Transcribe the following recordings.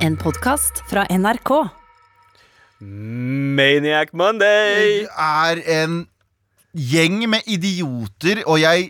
En podkast fra NRK. Maniac Monday! er en gjeng med idioter, og jeg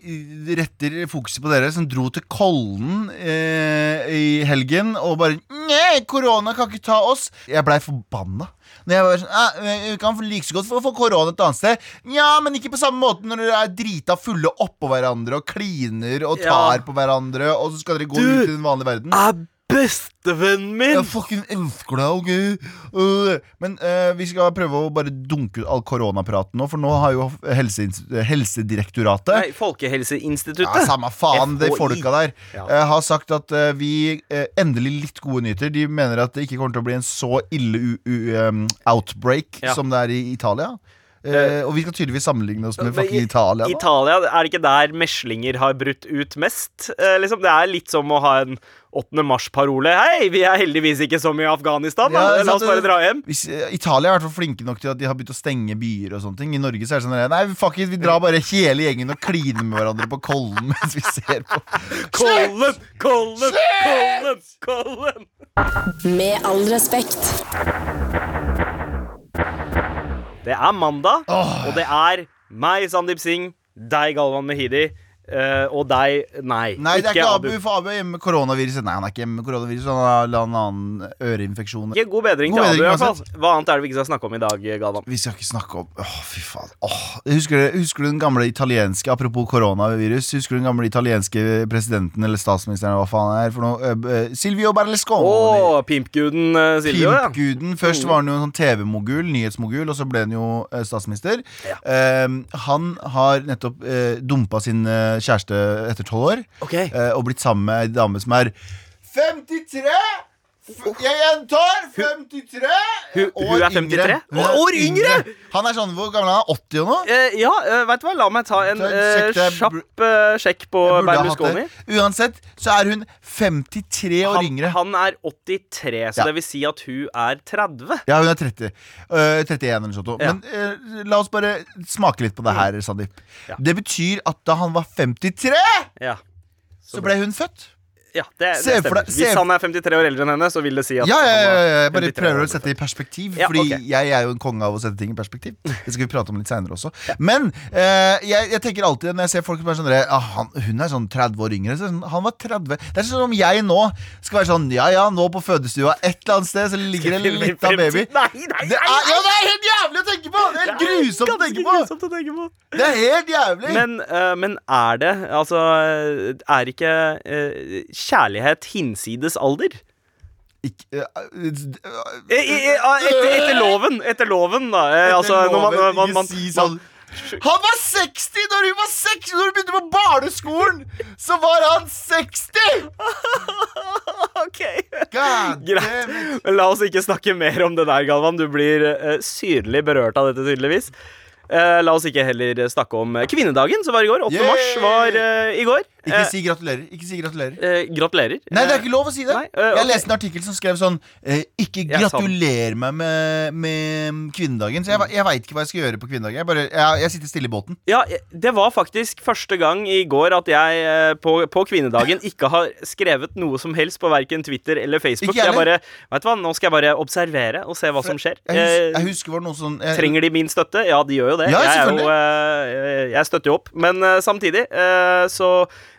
retter fokuset på dere, som dro til Kollen eh, i helgen og bare Nei, korona kan ikke ta oss. Jeg blei forbanna. Når jeg var sånn, «Ah, Vi kan like så godt få, få korona et annet sted. Ja, men ikke på samme måte når dere er drita fulle oppå hverandre og kliner og tar Ja. på hverandre, og så skal dere gå Du ut i den vanlige verden. Er bestevennen min! Jeg fucking elsker deg, ok? Uh, men uh, vi skal prøve å bare dunke ut all koronapraten nå, for nå har jo helse, Helsedirektoratet Nei, Folkehelseinstituttet. ja, Samme faen, de folka der. Ja. Uh, har sagt at eh, vi Endelig litt gode nyheter. De mener at det ikke kommer til å bli en så ille u u um, outbreak Ja. som det er i Italia. Uh, og vi skal tydeligvis sammenligne oss med fucking Italia. Da. Italia, er det ikke der meslinger har brutt ut mest? Uh, liksom, det er litt som å ha en 8. mars-parole. Hei, vi er heldigvis ikke som i Afghanistan. Ja, La oss bare dra hjem. Hvis, eh, Italia er i hvert fall flinke nok til at de har begynt å stenge byer og sånne ting. I Norge så er det sånn der, Nei, fuck it, vi drar bare hele gjengen og kliner med hverandre på Kollen mens vi ser på. Kollen, Kollen, Kollen, Kollen! Med all respekt. Det er mandag, oh. og det er meg, Sandeep Singh, deg, Galvan Mehidi, eh, og deg, nei. Nei, det er ikke Abu, Abu. for Abu er hjemme med koronaviruset. Nei, han er ikke hjemme med koronaviruset, han har en annen øreinfeksjon. Ja, god bedring God til Abu, bedring, i hvert fall. Hva annet er det vi ikke skal snakke om i dag, Galvan? Vi skal ikke snakke om Åh, fy faen. Åh, husker, du, husker du den gamle italienske Apropos koronavirus. Husker du den gamle italienske presidenten eller statsministeren hva faen er for noe? Uh, Silvio Å, Åh, pimpguden uh, Silvio, ja. Pimpguden. Først var han jo en sånn TV-mogul, nyhetsmogul, og så ble han jo statsminister. Ja. Eh, han har nettopp uh, dumpa sin kjæreste etter tolv år, Ok. eh, og blitt sammen med ei dame som er 53! Jeg gjentar 53 Hun- hun år er 53? yngre. Er År yngre! Han er sånn, Hvor gammel er han? 80 og noe? Eh, ja, uh, veit du hva, la meg ta en eh, er kjapp eh, sjekk på Berlusconi. Uansett så er hun 53 år Han, yngre. han er 83, så Ja. det vil si at hun er 30. Ja, hun er 30. Uh, 31 eller noe sånt. Ja. Men la oss bare smake litt på det her, Sandeep. Ja. Det betyr at da han var 53, Ja, så ble hun født. Ja det, det stemmer. deg- Hvis han er 53 år eldre enn henne, så vil det si at Ja, ja, ja, ja, jeg bare prøver å sette det i perspektiv. Ja, Fordi okay. jeg er jo en konge av å sette ting i perspektiv. Det skal vi prate om litt seinere også. Men øh, jeg, jeg tenker alltid når jeg ser folk som er sånn ah, han, Hun er sånn 30 år yngre. Sånn, han var 30 Det er sånn som jeg nå skal være sånn Ja ja, nå på fødestua et eller annet sted så ligger det en lita baby. Nei, nei, Det er, ja, det er helt jævlig å tenke på! Det er helt grusomt å tenke på! grusomt å tenke på. Det er helt jævlig! Men, uh, men er det Altså, er ikke eh, kjærlighet hinsides alder? Ikke, Eh, eh, eh, etter, etter loven, etter loven, da. Altså, når man, når man, sånn Han var 60 når hun var 60! Når hun begynte på barneskolen, så var han 60! OK. Greit. Men la oss ikke snakke mer om det der, Galvan. Du blir uh, syrlig berørt av dette, tydeligvis. Uh, la oss ikke heller snakke om kvinnedagen, som var i går. 8. Yeah. mars var uh, i går. Ikke Eh, si gratulerer. Ikke si gratulerer. eh, gratulerer. Nei, det er ikke lov å si det. Nei, øh, Jeg ok. leste en artikkel som skrev sånn eh, Ikke gratuler meg med, med kvinnedagen. Så jeg, jeg veit ikke hva jeg skal gjøre på kvinnedagen. Jeg, bare, jeg, jeg sitter stille i båten. Ja, eh, det var faktisk første gang i går at jeg eh, på, på kvinnedagen ikke har skrevet noe som helst på verken Twitter eller Facebook. Jeg bare, vet du hva, Nå skal jeg bare observere og se hva som skjer. Jeg, hus, Eh, jeg husker det var noe sånn Trenger de min støtte? Ja, de gjør jo det. Ja, jeg, jo, eh, jeg støtter jo opp. Men eh, samtidig, eh, så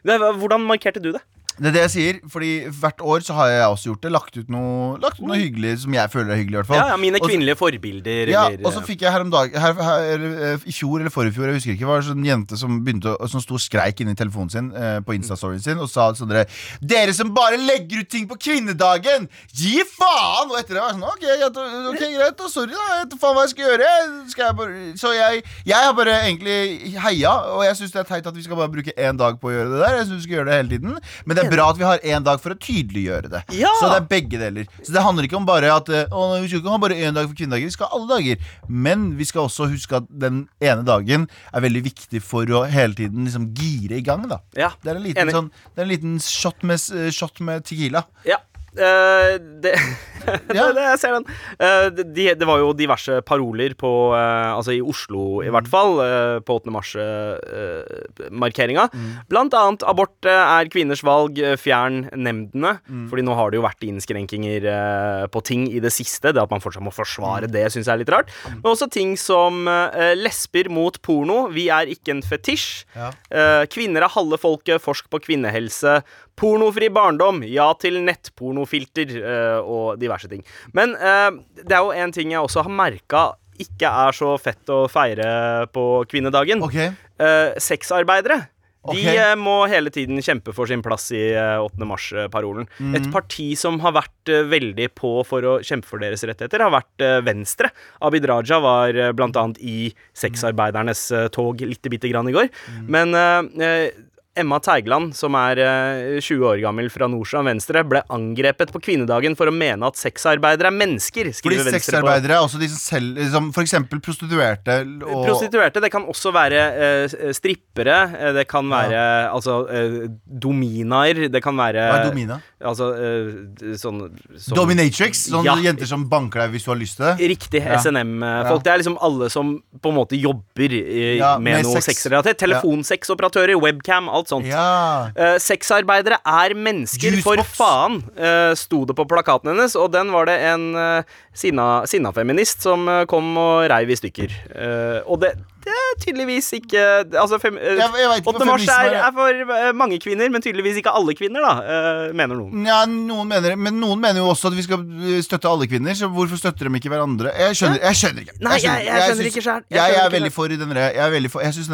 Hvordan markerte du det? Det er det jeg sier, fordi hvert år så har jeg også gjort det. Lagt ut noe, lagt ut noe hyggelig som jeg føler er hyggelig, i hvert fall. Ja, ja, Mine kvinnelige også, forbilder. Ja, eller, og så fikk jeg her om dag her, her, eh, I fjor eller forrige fjor, jeg husker ikke, var det sånn jente som begynte Som sto og skreik inni telefonen sin eh, på Insta-storyen sin og sa sånn dere Dere som bare legger ut ting på kvinnedagen! Gi faen! Og etter det var jeg sånn Ok, ja, okay ok, greit, da. Sorry, da. Jeg vet faen hva jeg skal gjøre. Skal jeg bare, så jeg, jeg har bare egentlig heia, og jeg syns det er teit at vi skal bare bruke én dag på å gjøre det der. Jeg synes vi skal gjøre det hele tiden Men det er bra at vi har én dag for å tydeliggjøre det. Ja! Så det er begge deler. Så det handler ikke om bare at eh, å, Vi skal ikke ha bare én dag for kvinnedager, vi skal ha alle dager. Men vi skal også huske at den ene dagen er veldig viktig for å hele tiden liksom gire i gang. da Ja, Det er en liten, sånn, det er en liten shot, med, shot med Tequila. Ja. Uh, det, Ja. jeg ser den. Eh, de, det var jo diverse paroler på eh, Altså i Oslo, i hvert fall, eh, på 8. mars-markeringa. Blant annet abort er kvinners valg, fjern nemndene. Fordi nå har det jo vært innskrenkinger på ting i det siste. Det at man fortsatt må forsvare det, syns jeg er litt rart. Men også ting som lesber mot porno. Vi er ikke en fetisj. Ja. Kvinner er halve folket, forsk på kvinnehelse. Pornofri barndom, ja til nettpornofilter og diverse ting. Men eh, det er jo en ting jeg også har merka ikke er så fett å feire på kvinnedagen. Okay. Eh, sexarbeidere. De Ok. eh, må hele tiden kjempe for sin plass i eh, 8. mars-parolen. Mm. Et parti som har vært veldig på for å kjempe for deres rettigheter, har vært Venstre. Abid Raja var blant annet i sexarbeidernes tog lite bitte grann i går. Mm. Men Emma Teigland, som er eh, 20 år gammel fra Nordstrand Venstre, ble angrepet på kvinnedagen for å mene at sexarbeidere er mennesker. Fordi på sexarbeidere er også de som selv liksom, eksempel prostituerte og Prostituerte. Det kan også være eh, strippere. eh, Det kan være altså eh, dominaer. Det kan være Hva er domina? Altså eh, sånn som- Dominatrix? Sånne Ja. jenter som banker deg hvis du har lyst til det? Riktig. Ja. SNM-folk. Det er liksom alle som på en måte jobber eh, Ja, med, med noe sex. Telefonseksoperatører, webcam, alt sånt. Ja. Uh, sexarbeidere er mennesker, for faen, uh, sto det på plakaten hennes. Og den var det en uh, sinna, sinna feminist som kom og reiv i stykker. Og det, det er tydeligvis ikke Altså, fem, uh, Jeg- jeg ikke 8. mars er, er. for eh, mange kvinner, men tydeligvis ikke alle kvinner, da, eh, mener noen. Ja, noen mener, men noen mener jo også at vi skal støtte alle kvinner. Så hvorfor støtter de ikke hverandre? Jeg skjønner, jeg skjønner ikke. Nei, jeg- skjønner ikke selv. Jeg er veldig for den der- Jeg, for- jeg syns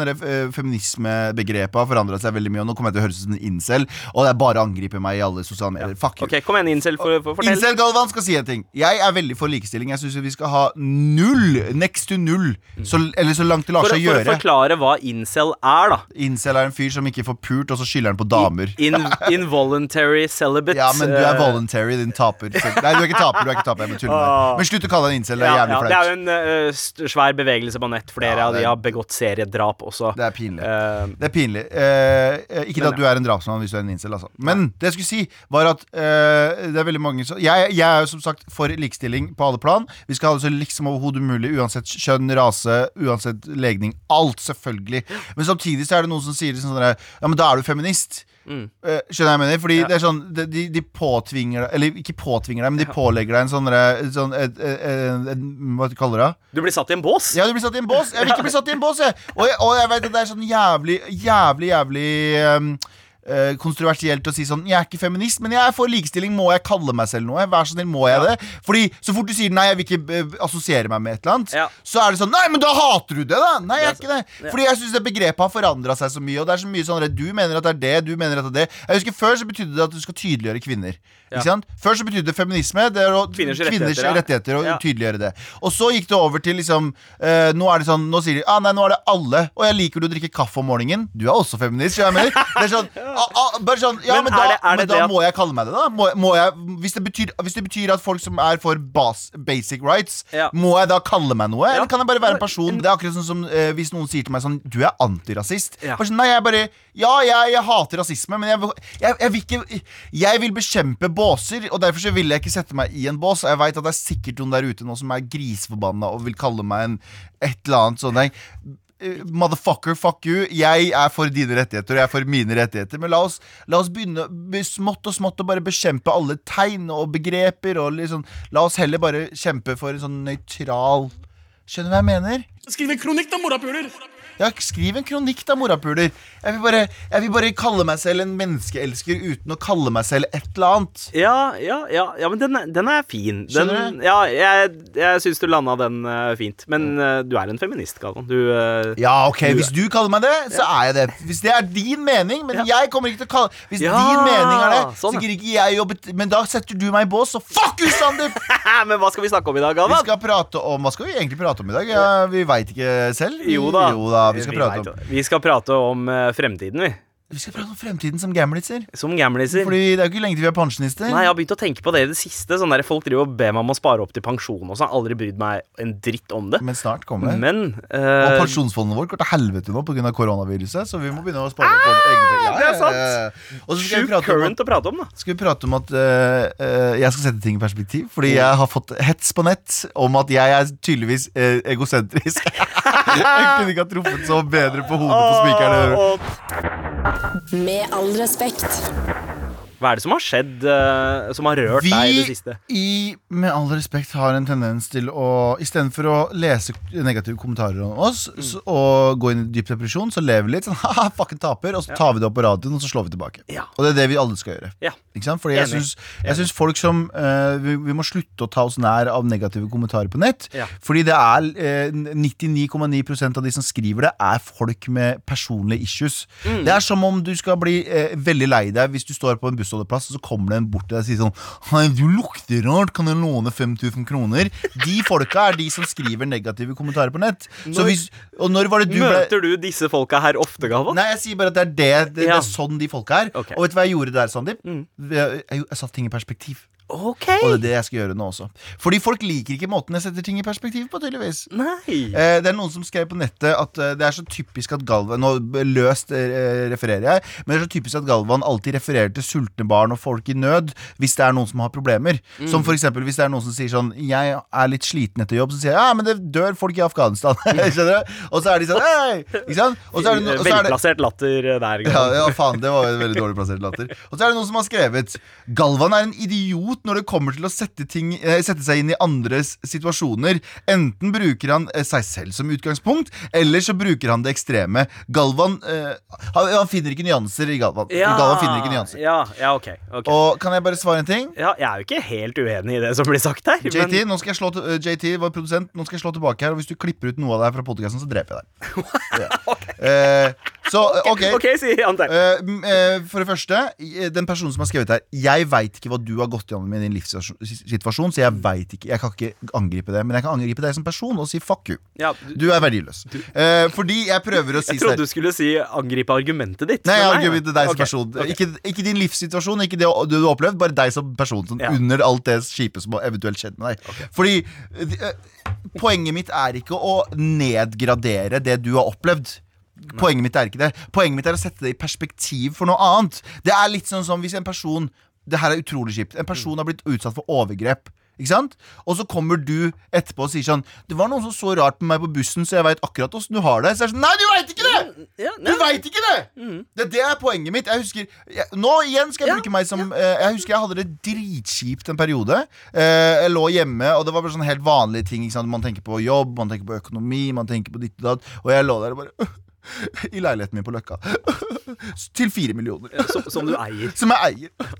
feminismebegrepet har forandra seg veldig mye. Og nå kommer jeg til å høres ut som en incel, og det er bare å angripe meg i alle sosiale medier. Fuck you. Okay, Kom igjen, Incel, for, for fortell. Incel Galvan skal si en ting. Jeg er veldig for likestilling. Jeg syns vi skal ha null, next to null, så, eller så langt det lar For, seg for å forklare hva incel er, da. Incel er en fyr som ikke får pult, og så skylder han på damer. In, involuntary celibate. Ja, men du er eh, voluntary, din taper. Nei, du er ikke taper, du er ikke taper. Jeg tuller med. Men slutt å kalle deg en incel. Det er jævlig ja, det er jo en uh, svær bevegelse på nett. Flere av de har begått seriedrap også. Det er pinlig. Uh, Det er pinlig. Uh, ikke Men at du er en drapsmann hvis du er en incel, altså. Men det jeg skulle si, var at det er veldig mange som jeg, jeg er jo som sagt for likestilling på alle plan. Vi skal ha det så liksom overhodet mulig, uansett kjønn, rase, uansett legning. Alt, selvfølgelig. Men samtidig så er det noen som sier sånn der, Ja, men da er du feminist. Mm. Eh, skjønner jeg mener? Fordi Ja. det er sånn de, de, påtvinger deg Eller ikke påtvinger deg, men de pålegger deg en sånn, sånn Hva kaller du det? du blir satt i en bås. Ja, du blir satt i en bås. Jeg vil ikke bli satt i en bås, jeg. Og jeg, og jeg vet at det er sånn jævlig, jævlig, jævlig um, eh, kontroversielt å si sånn Jeg er ikke feminist, men jeg er for likestilling. Må jeg kalle meg selv noe? Vær så snill, må jeg Ja. det? Fordi så fort du sier nei, jeg vil ikke eh, assosiere meg med et eller annet, Ja. så er det sånn Nei, men da hater du det, da! Nei, jeg er ikke det. Fordi jeg syns det begrepet har forandra seg så mye, og det er så mye sånn at du mener at det er det, du mener at det er det. Jeg husker Før så betydde det at du skal tydeliggjøre kvinner. Ikke sant? Før så betydde feminisme det er å, Kvinners kvinners rettigheter, rettigheter og tydeliggjøre det. Og så gikk det over til liksom uh, Nå er det sånn Nå sier de ah, nei, nå er det alle. Og jeg liker du å drikke kaffe om morgenen. Du er også feminist. skjønner jeg mener Det er sånn, bare sånn Ja, Men men, da, det- det men da det at- må jeg kalle meg det, da. Må, må jeg, hvis, det betyr, hvis det betyr at folk som er for bas, basic rights, Ja. må jeg da kalle meg noe? Eller kan jeg bare være en person? Det er akkurat sånn som eh, hvis noen sier til meg sånn Du er antirasist. Sånn, nei, jeg bare Ja, jeg, jeg hater rasisme, men jeg, jeg, vil ikke Jeg vil bekjempe båser, og derfor så vil jeg ikke sette meg i en bås. Og jeg veit at det er sikkert noen der ute nå som er griseforbanna og vil kalle meg en et eller annet sånn eh, Motherfucker, fuck you. Jeg er for dine rettigheter, og jeg er for mine rettigheter. Men la oss, la oss begynne smått og smått å bare bekjempe alle tegn og begreper. Og liksom, la oss heller bare kjempe for en sånn nøytral Skjønner du hva jeg mener? Skriv en kronikk, da, morapuler! Ja, skriv en kronikk da, morapuler. Jeg vil, bare, jeg vil bare kalle meg selv en menneskeelsker uten å kalle meg selv et eller annet. Ja, ja, ja, ja men den er, den er fin. Den, Skjønner du? ja, jeg, jeg syns du landa den uh, fint. Men uh, du er en feminist, Galvan. Du uh, Ja, ok, Hvis du kaller meg det, så er jeg det. Hvis det er din mening, men jeg kommer ikke til å kalle Hvis din mening er det, sånn, så gidder ikke jeg jobbe Men da setter du meg i bås, så fuck you, Sandeep! Men hva skal vi snakke om i dag, Vi skal prate om Hva skal vi egentlig prate om i dag? Ja, vi veit ikke selv. Jo da. jo da vi skal prate om. Vi skal prate om fremtiden, vi. Vi skal prate om fremtiden som gamliser. Som gamliser. Fordi det er jo ikke lenge til vi er pensjonister. Nei, jeg har begynt å tenke på det i det siste. Sånn der, folk driver og ber meg om å spare opp til pensjon og sånn. Jeg Aldri brydd meg en dritt om det. Men snart kommer det. Men Og eh, pensjonsfondet vårt går til helvete nå pga. koronaviruset, så vi må begynne å spare opp på egne penger. det er sant. Så vi sjukt prate at current å prate om, da. skal vi prate om at uh, jeg skal sette ting i perspektiv. Fordi jeg har fått hets på nett om at jeg er tydeligvis egosentrisk. jeg kunne ikke ha truffet så bedre på hodet på spikeren. Med all respekt. Hva er det som har skjedd uh, som har rørt deg i det siste? Vi Med all respekt har en tendens til å Istedenfor å lese negative kommentarer om oss Mm. så, og gå inn i dyp depresjon, så lever vi litt sånn haha, fucken taper, og så tar vi det opp på radioen, og så slår vi tilbake. Ja. Og det er det vi alle skal gjøre. Ja. Ikke sant? Fordi Enig. syns, jeg syns folk som uh, vi, vi må slutte å ta oss nær av negative kommentarer på nett. Ja. Fordi det er eh, 99,9% av de som skriver det, er folk med personlige issues. Mm. Det er som om du skal bli eh, veldig lei deg hvis du står på en bussholdeplass, og så kommer det en bort til deg og sier sånn Hei, du lukter rart, kan jeg låne 5000 kroner? De folka er de som skriver negative kommentarer på nett. Så Når- hvis, og når var det du ble Møter du disse folka her ofte, Galvan? Nei, jeg sier bare at det er det. Det, det er sånn de folka er. Okay. Og vet du hva jeg gjorde der, Sandeep? Mm. Jeg, jeg, jeg satte ting i perspektiv. Ok. Og det er det jeg skal gjøre nå også. Fordi folk liker ikke måten jeg setter ting i perspektiv på, tydeligvis. Nei. Eh, det er noen som skrev på nettet at eh, det er så typisk at Galvan Nå løst eh, refererer jeg, men det er så typisk at Galvan alltid refererer til sultne barn og folk i nød hvis det er noen som har problemer. Mm. Som eksempel hvis det er noen som sier sånn Jeg er litt sliten etter jobb, så sier jeg ja, men det dør folk i Afghanistan. Skjønner du? Og så er de sånn Hei! Ikke sant? Og så er det, og er Velplassert latter der. ja, Galvan. ja, faen, det var veldig dårlig plassert latter. Og så er det noen som har skrevet Galvan er en idiot når det kommer til å sette, ting, eh, sette seg inn i andres situasjoner. Enten bruker han eh, seg selv som utgangspunkt, eller så bruker han det ekstreme. Galvan uh, han, han finner ikke nyanser i Galvan. Galvan finner ikke nyanser. Ja, ja, ok. ok. Og kan jeg bare svare en ting? Ja, jeg er jo ikke helt uenig i det som blir sagt her. JT, men- nå skal jeg slå, til- uh, JT var produsent, nå skal jeg slå tilbake her. Og hvis du klipper ut noe av det her fra podkasten, så dreper jeg deg. Ja. Så, ok. okay si Antar. Eh, m- eh, for det første, den personen som har skrevet her Jeg veit ikke hva du har gått gjennom i din livssituasjon, så jeg vet ikke Jeg kan ikke angripe det, men jeg kan angripe deg som person og si fuck you. Ja, du, Du er verdiløs. Eh, fordi jeg prøver å si jeg trodde sånn- du skulle si angripe argumentet ditt. Nei, jeg angriper deg som okay, person. Okay. Ikke, ikke din livssituasjon, ikke det du har opplevd, bare deg som person. Sånn, Ja. Under alt det kjipe som har eventuelt skjedd med deg. Fordi eh, poenget mitt er ikke å nedgradere det du har opplevd. Poenget mitt er ikke det. Poenget mitt er å sette det i perspektiv for noe annet. Det er litt sånn som hvis en person Det her er utrolig kjipt. En person har blitt utsatt for overgrep. Ikke sant? Og så kommer du etterpå og sier sånn Det var noen som så rart på meg på bussen, så jeg veit akkurat åssen du har det. Så jeg er sånn Nei, du veit ikke det! Ja, Du veit ikke det! det! Det er poenget mitt. Jeg husker jeg, Nå igjen skal jeg Ja, bruke meg som eh, Jeg husker jeg hadde det dritkjipt en periode. Eh, jeg lå hjemme, og det var bare sånne helt vanlige ting. Man tenker på jobb, man tenker på økonomi, man tenker på ditt og datt. Og jeg lå der og bare I leiligheten min på Løkka. Til fire millioner. Som, som du eier. Som jeg eier.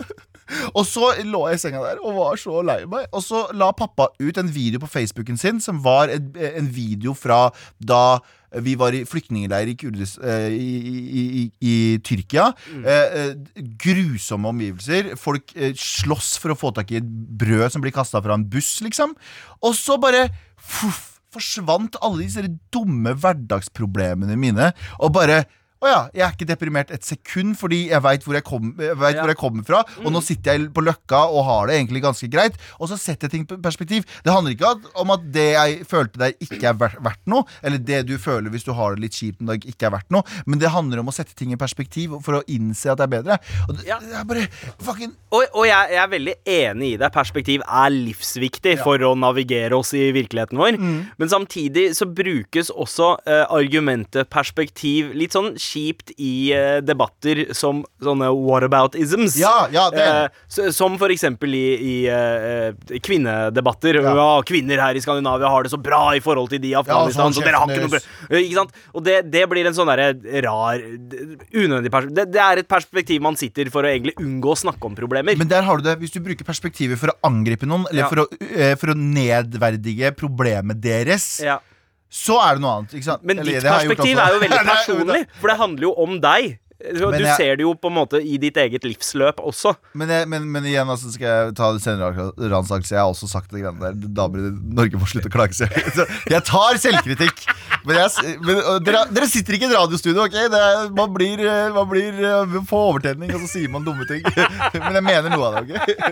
Og så lå jeg i senga der og var så lei meg. Og så la pappa ut en video på Facebooken sin som var en, en video fra da vi var i flyktningleir i, Kurdis, eh, i, i, i, i Tyrkia. Eh, eh, grusomme omgivelser. Folk eh, slåss for å få tak i et brød som blir kasta fra en buss, liksom. Og så bare fuff, forsvant alle disse dumme hverdagsproblemene mine. Og bare å ja, jeg er ikke deprimert et sekund fordi jeg veit hvor, kom, jeg vet Ja. hvor jeg kommer fra. Og nå sitter jeg på Løkka og har det egentlig ganske greit. Og så setter jeg ting på perspektiv. Det handler ikke om at det jeg følte der, ikke er ver- verdt noe. Eller det du føler hvis du har det litt kjipt en dag, ikke er verdt noe. Men det handler om å sette ting i perspektiv for å innse at det er bedre. Og det, Ja. det er bare fucking Og, og jeg, jeg er veldig enig i det. Perspektiv er livsviktig for å navigere oss i virkeligheten vår. Mm. Men samtidig så brukes også eh, argumentet perspektiv litt sånn kjipt i uh, debatter som sånne whataboutisms. Ja, ja, det. Eh, som for eksempel i, i eh, kvinnedebatter. Ja. Ja. kvinner her i Skandinavia har det så bra i forhold til de i Afghanistan, ja, så dere har ikke noe bra Ikke sant? Og det, det blir en sånn derre rar Unødvendig perspektiv. Det, det er et perspektiv man sitter for å egentlig unngå å snakke om problemer. Men der har du det. Hvis du bruker perspektivet for å angripe noen, eller Ja. for, å, for å nedverdige problemet deres, ja. Så er det noe annet. Ikke sant? Men Eller, ditt perspektiv er jo veldig personlig, for det handler jo om deg. Du, jeg- ser det jo på en måte i ditt eget livsløp også. Men, jeg, men, men igjen, altså, skal jeg ta det senere ransakelse. Jeg har også sagt det greiene der. Da blir det, Norge må slutte å klage seg. Jeg tar selvkritikk. Men, jeg, men dere, dere sitter ikke i et radiostudio, ok? Det man blir, eh, man blir eh, på overtenning, og så sier man dumme ting. Men jeg mener noe av det, ok?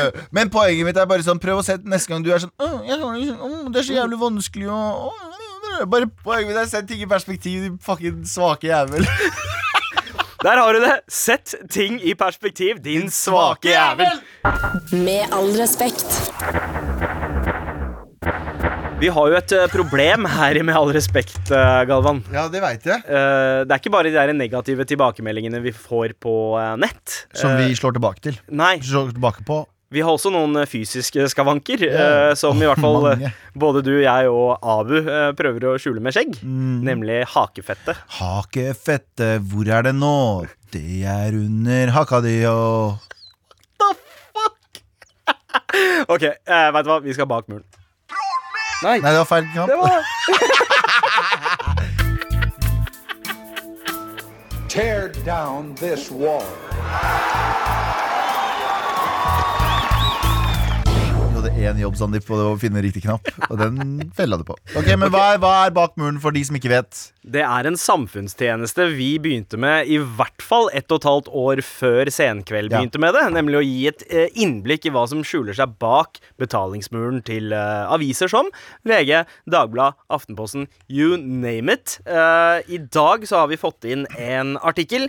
Eh, Men poenget mitt er bare sånn, prøv å se neste gang du er sånn «Åh, jeg har ikke- åh, Det er så jævlig vanskelig å åh, Bare poenget mitt er sett ting i perspektiv, din fucking svake jævel. Der har du det! Sett ting i perspektiv, din svake jævel. Med all respekt. Vi har jo et eh, problem her i Med all respekt, eh, Galvan. Ja, det veit jeg. Eh, det er ikke bare de der negative tilbakemeldingene vi får på eh, nett. Som vi slår tilbake til. Nei, Slår tilbake på. Vi har også noen eh, fysiske skavanker, yeah. eh, som i hvert fall eh, Mange. både du, jeg og Abu eh, prøver å skjule med skjegg. Mm. Nemlig hakefettet. Hakefettet, hvor er det nå? Det er under haka di og Ok, eh, vet du hva? Vi skal bak muren. Nei, Nei, det var feil knapp. det var Tear down this wall. Én jobb, Sandeep, på det å finne riktig knapp, og den fella du på. Ok, Men hva er, hva er bak muren, for de som ikke vet? Det er en samfunnstjeneste vi begynte med i hvert fall ett og et halvt år før Senkveld Ja. begynte med det. Nemlig å gi et eh, innblikk i hva som skjuler seg bak betalingsmuren til eh, aviser som VG, Dagbladet, Aftenposten, you name it. Eh, I dag så har vi fått inn en artikkel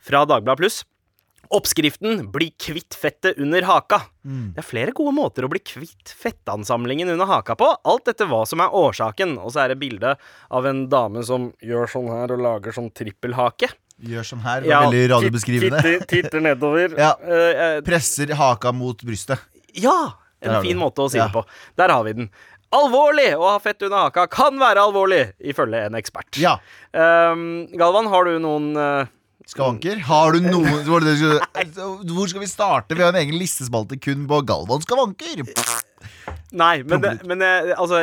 fra Dagbladet Pluss. Oppskriften 'Bli kvitt fettet under haka'. Det er flere gode måter å bli kvitt fettansamlingen under haka på. Alt etter hva som er årsaken. Og så er det bilde av en dame som gjør sånn her og lager sånn trippelhake. Gjør sånn her, det var veldig radiobeskrivende. Titter, titter nedover. Ja. Eh, eh, Presser haka mot brystet. ja! En fin måte å si Ja. det på. Der har vi den. Alvorlig å ha fett under haka kan være alvorlig, ifølge en ekspert. Ja. Um, Galvan, har du noen eh, Skavanker. Har du noen Hvor skal vi starte? Vi har en egen listespalte kun på Galvan skavanker. Nei, men, det, men eh, altså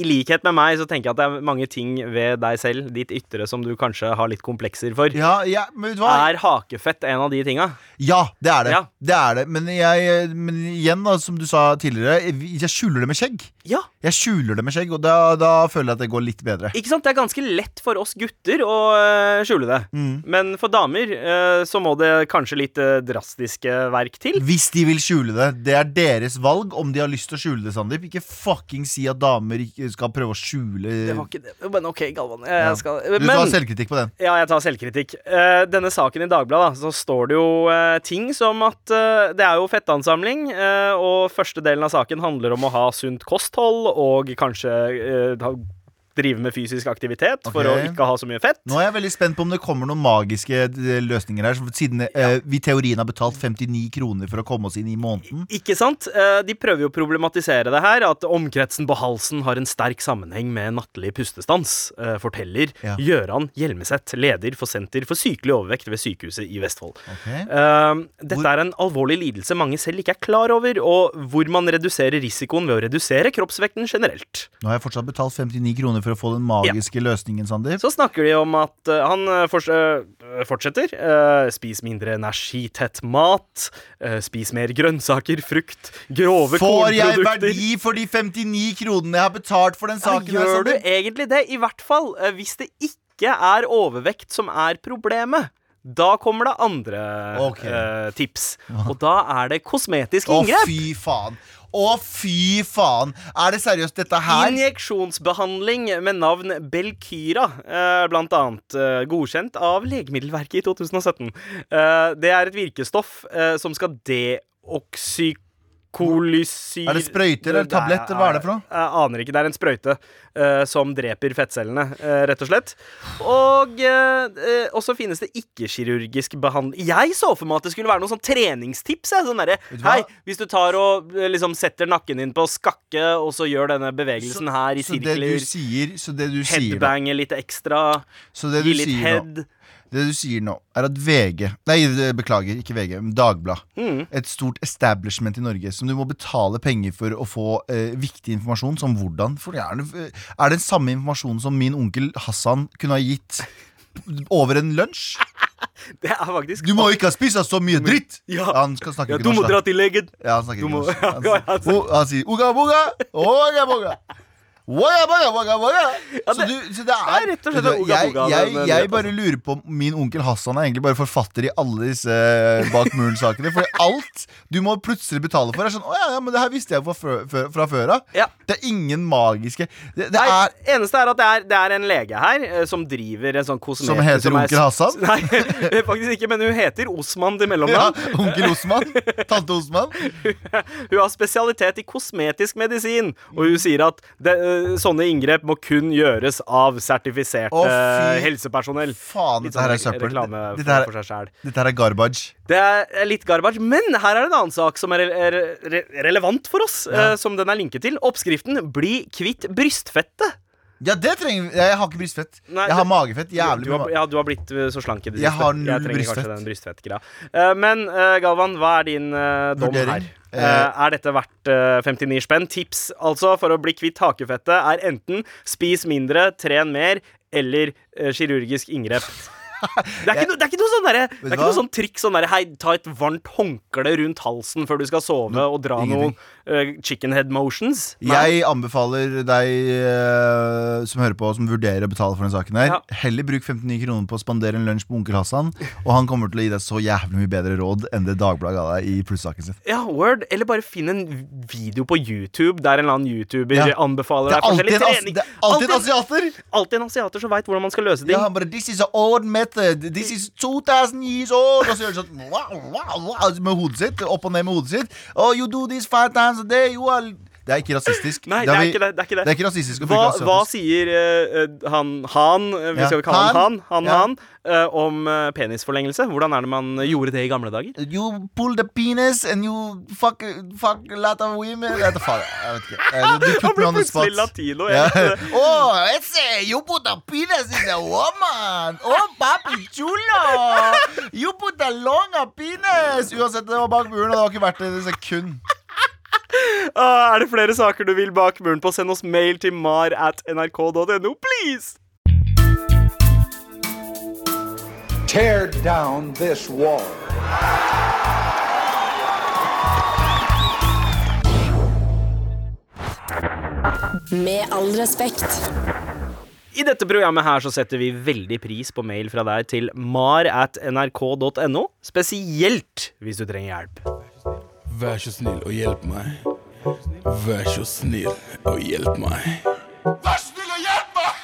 I likhet med meg så tenker jeg at det er mange ting ved deg selv, ditt ytre, som du kanskje har litt komplekser for. Ja, ja? Er hakefett en av de tinga? Ja, det er det. Ja. Det er det. Men, jeg, men igjen, da, som du sa tidligere, jeg skjuler det med skjegg. Ja, Jeg skjuler det med skjegg, og da, da føler jeg at det går litt bedre. ikke sant? Det er ganske lett for oss gutter å eh, skjule det. Mm. Men for damer eh, så må det kanskje litt eh, drastiske verk til. Hvis de vil skjule det. Det er deres valg om de har lyst til å skjule det, Sandeep. Ikke fucking si at damer ikke skal prøve å skjule Det var ikke det. Men OK, Galvan. Jeg jeg skal Du tar selvkritikk på den. Ja, jeg tar selvkritikk. Uh, denne saken i Dagbladet, da, så står det jo uh, ting som at uh, det er jo fettansamling, og første delen av saken handler om å ha sunt kosthold og kanskje drive med fysisk aktivitet for å ikke ha så mye fett. Nå er jeg veldig spent på om det kommer noen magiske eh, løsninger her. Siden eh, vi i teorien har betalt 59 kroner for å komme oss inn i måneden. Ikke sant? Eh, De prøver jo å problematisere det her, at omkretsen på halsen har en sterk sammenheng med nattlig pustestans, forteller Ja. Gjøran Hjelmeset, leder for Senter for sykelig overvekt ved Sykehuset i Vestfold. Okay. Dette Hvor- er en alvorlig lidelse mange selv ikke er klar over, og hvor man reduserer risikoen ved å redusere kroppsvekten generelt. Nå har jeg fortsatt betalt 59 kroner for å få den magiske løsningen, Sander. Så snakker de om at uh, han eh, fors eh, fortsetter. Uh, spis mindre energitett mat. spis mer grønnsaker, frukt, grove Får jeg verdi for de 59 kronene jeg har betalt for den Ja, saken? her, gjør du egentlig det? I hvert fall hvis det ikke er overvekt som er problemet. Da kommer det andre okay. eh, tips. Og da er det kosmetiske Å, fy faen. Å, fy faen. Er det seriøst dette her? Injeksjonsbehandling med navn Belkyra, eh, blant annet eh, godkjent av Legemiddelverket i 2017. Eh, det er et virkestoff som skal deoksykolysyr Er det sprøyter eller tablett? Hva er det for noe? Jeg aner ikke. Det er en sprøyte uh, som dreper fettcellene, uh, rett og slett. Og uh, så finnes det ikke-kirurgisk behandling Jeg så for meg at det skulle være noen sånn treningstips. Jeg. Sånn derre? Hei, hvis du tar og liksom setter nakken din på skakke, og så gjør denne bevegelsen her i Så det du sier, så det du sier litt ekstra, så det du gi litt sier nå, head det du sier nå, er at VG Nei, beklager, ikke VG, men Dagblad. mm. Et stort establishment i Norge som du må betale penger for å få eh, viktig informasjon, som hvordan. For er det, er det den samme informasjonen som min onkel Hassan kunne ha gitt over en lunsj? Det er faktisk Du må ikke ha spist så mye dritt! Ja. Han skal snakke ja, Du må norsk, dra til legen. Ja, han snakker ikke norsk. Han sier Uga boga, oga boga. Wagga, waga, waga, waga. Så, det- du, så det er, er rett og slett jeg, jeg, jeg bare lurer på Min onkel Hassan er egentlig bare forfatter i alle disse eh, bak muren-sakene. For alt du må plutselig betale for, er sånn Å ja, ja, men det her visste jeg fra før- fra før av. Ja. Det er ingen magiske Det, det Nei, er eneste er at det er, det er en lege her eh, som driver en sånn kosmetisk Som heter som onkel Hassan? Nei, faktisk ikke, men hun heter Osman til ja. Onkel Osman. Tante Osman. Hun har spesialitet i kosmetisk medisin, og hun sier at det, eh, sånne inngrep må kun gjøres av sertifiserte Å, fy helsepersonell. Faen, dette her er sånn søppel. Dette her, dette her er garbage. Det er litt garbage, men her er det en annen sak som er, re re re relevant for oss, eh, som den er linket til. Oppskriften 'Bli kvitt brystfettet'. Ja, det trenger vi. Jeg har ikke brystfett. Nei, jeg har magefett. Jævlig du, har, ja, du har blitt eh, så slank i det Jeg har null jeg brystfett. den brystfettgreia. Eh, men eh, Galvan, hva er din eh, dom Vurdering? her? Eh, er dette verdt eh, 59 spenn? Tips altså for å bli kvitt hakefettet er enten spis mindre, tren mer eller eh, kirurgisk inngrep. Det er, ikke no, det er ikke noe sånn derre Det er ikke noe sånn trikk sånn derre Hei, ta et varmt håndkle rundt halsen før du skal sove, og dra Ingenting. noen uh, chicken head motions. Nei. Jeg anbefaler deg uh, som hører på, som vurderer å betale for den saken her, Ja. heller bruk 59 kroner på å spandere en lunsj på onkel Hassan, og han kommer til å gi deg så jævlig mye bedre råd enn det Dagbladet ga deg i plussaken sin. Ja, word. Eller bare finn en video på YouTube der en eller annen YouTuber Ja. anbefaler er deg forskjellig trening. det er alltid en asiater! alltid en asiater som veit hvordan man skal løse ting. Ja, bare This is an old This is 2000 years old. Og så gjør han sånn wow, wow, wow, med hodet sitt. Opp og ned med hodet sitt. Oh, you do this five times a day. You are Det er ikke rasistisk. Nei, det er vi- det. Det er ikke det. Det er ikke rasistisk hva, hva sier eh, han Han, eh, vi skal kalle han han, han. han, eh, om penisforlengelse? Hvordan er det man gjorde det i gamle dager? You pull the penis and you fuck, fuck a lot of women. Jeg vet ikke. Du putter meg on the spot. latino. Ja. Oh, ese, you put a penis in a woman. Oh, papi chulo. You put a long penis. Uansett, det var bak muren, og det har ikke vært det i sekund. Ah, er det flere saker du vil bak muren på? Send oss mail til mar at nrk.no, please! Tear down this wall. Med all respekt. I dette programmet her så setter vi veldig pris på mail fra deg til mar at nrk.no, spesielt hvis du trenger hjelp. Vær så snill og hjelp meg. Vær så snill og hjelp meg. Vær så snill og hjelp meg!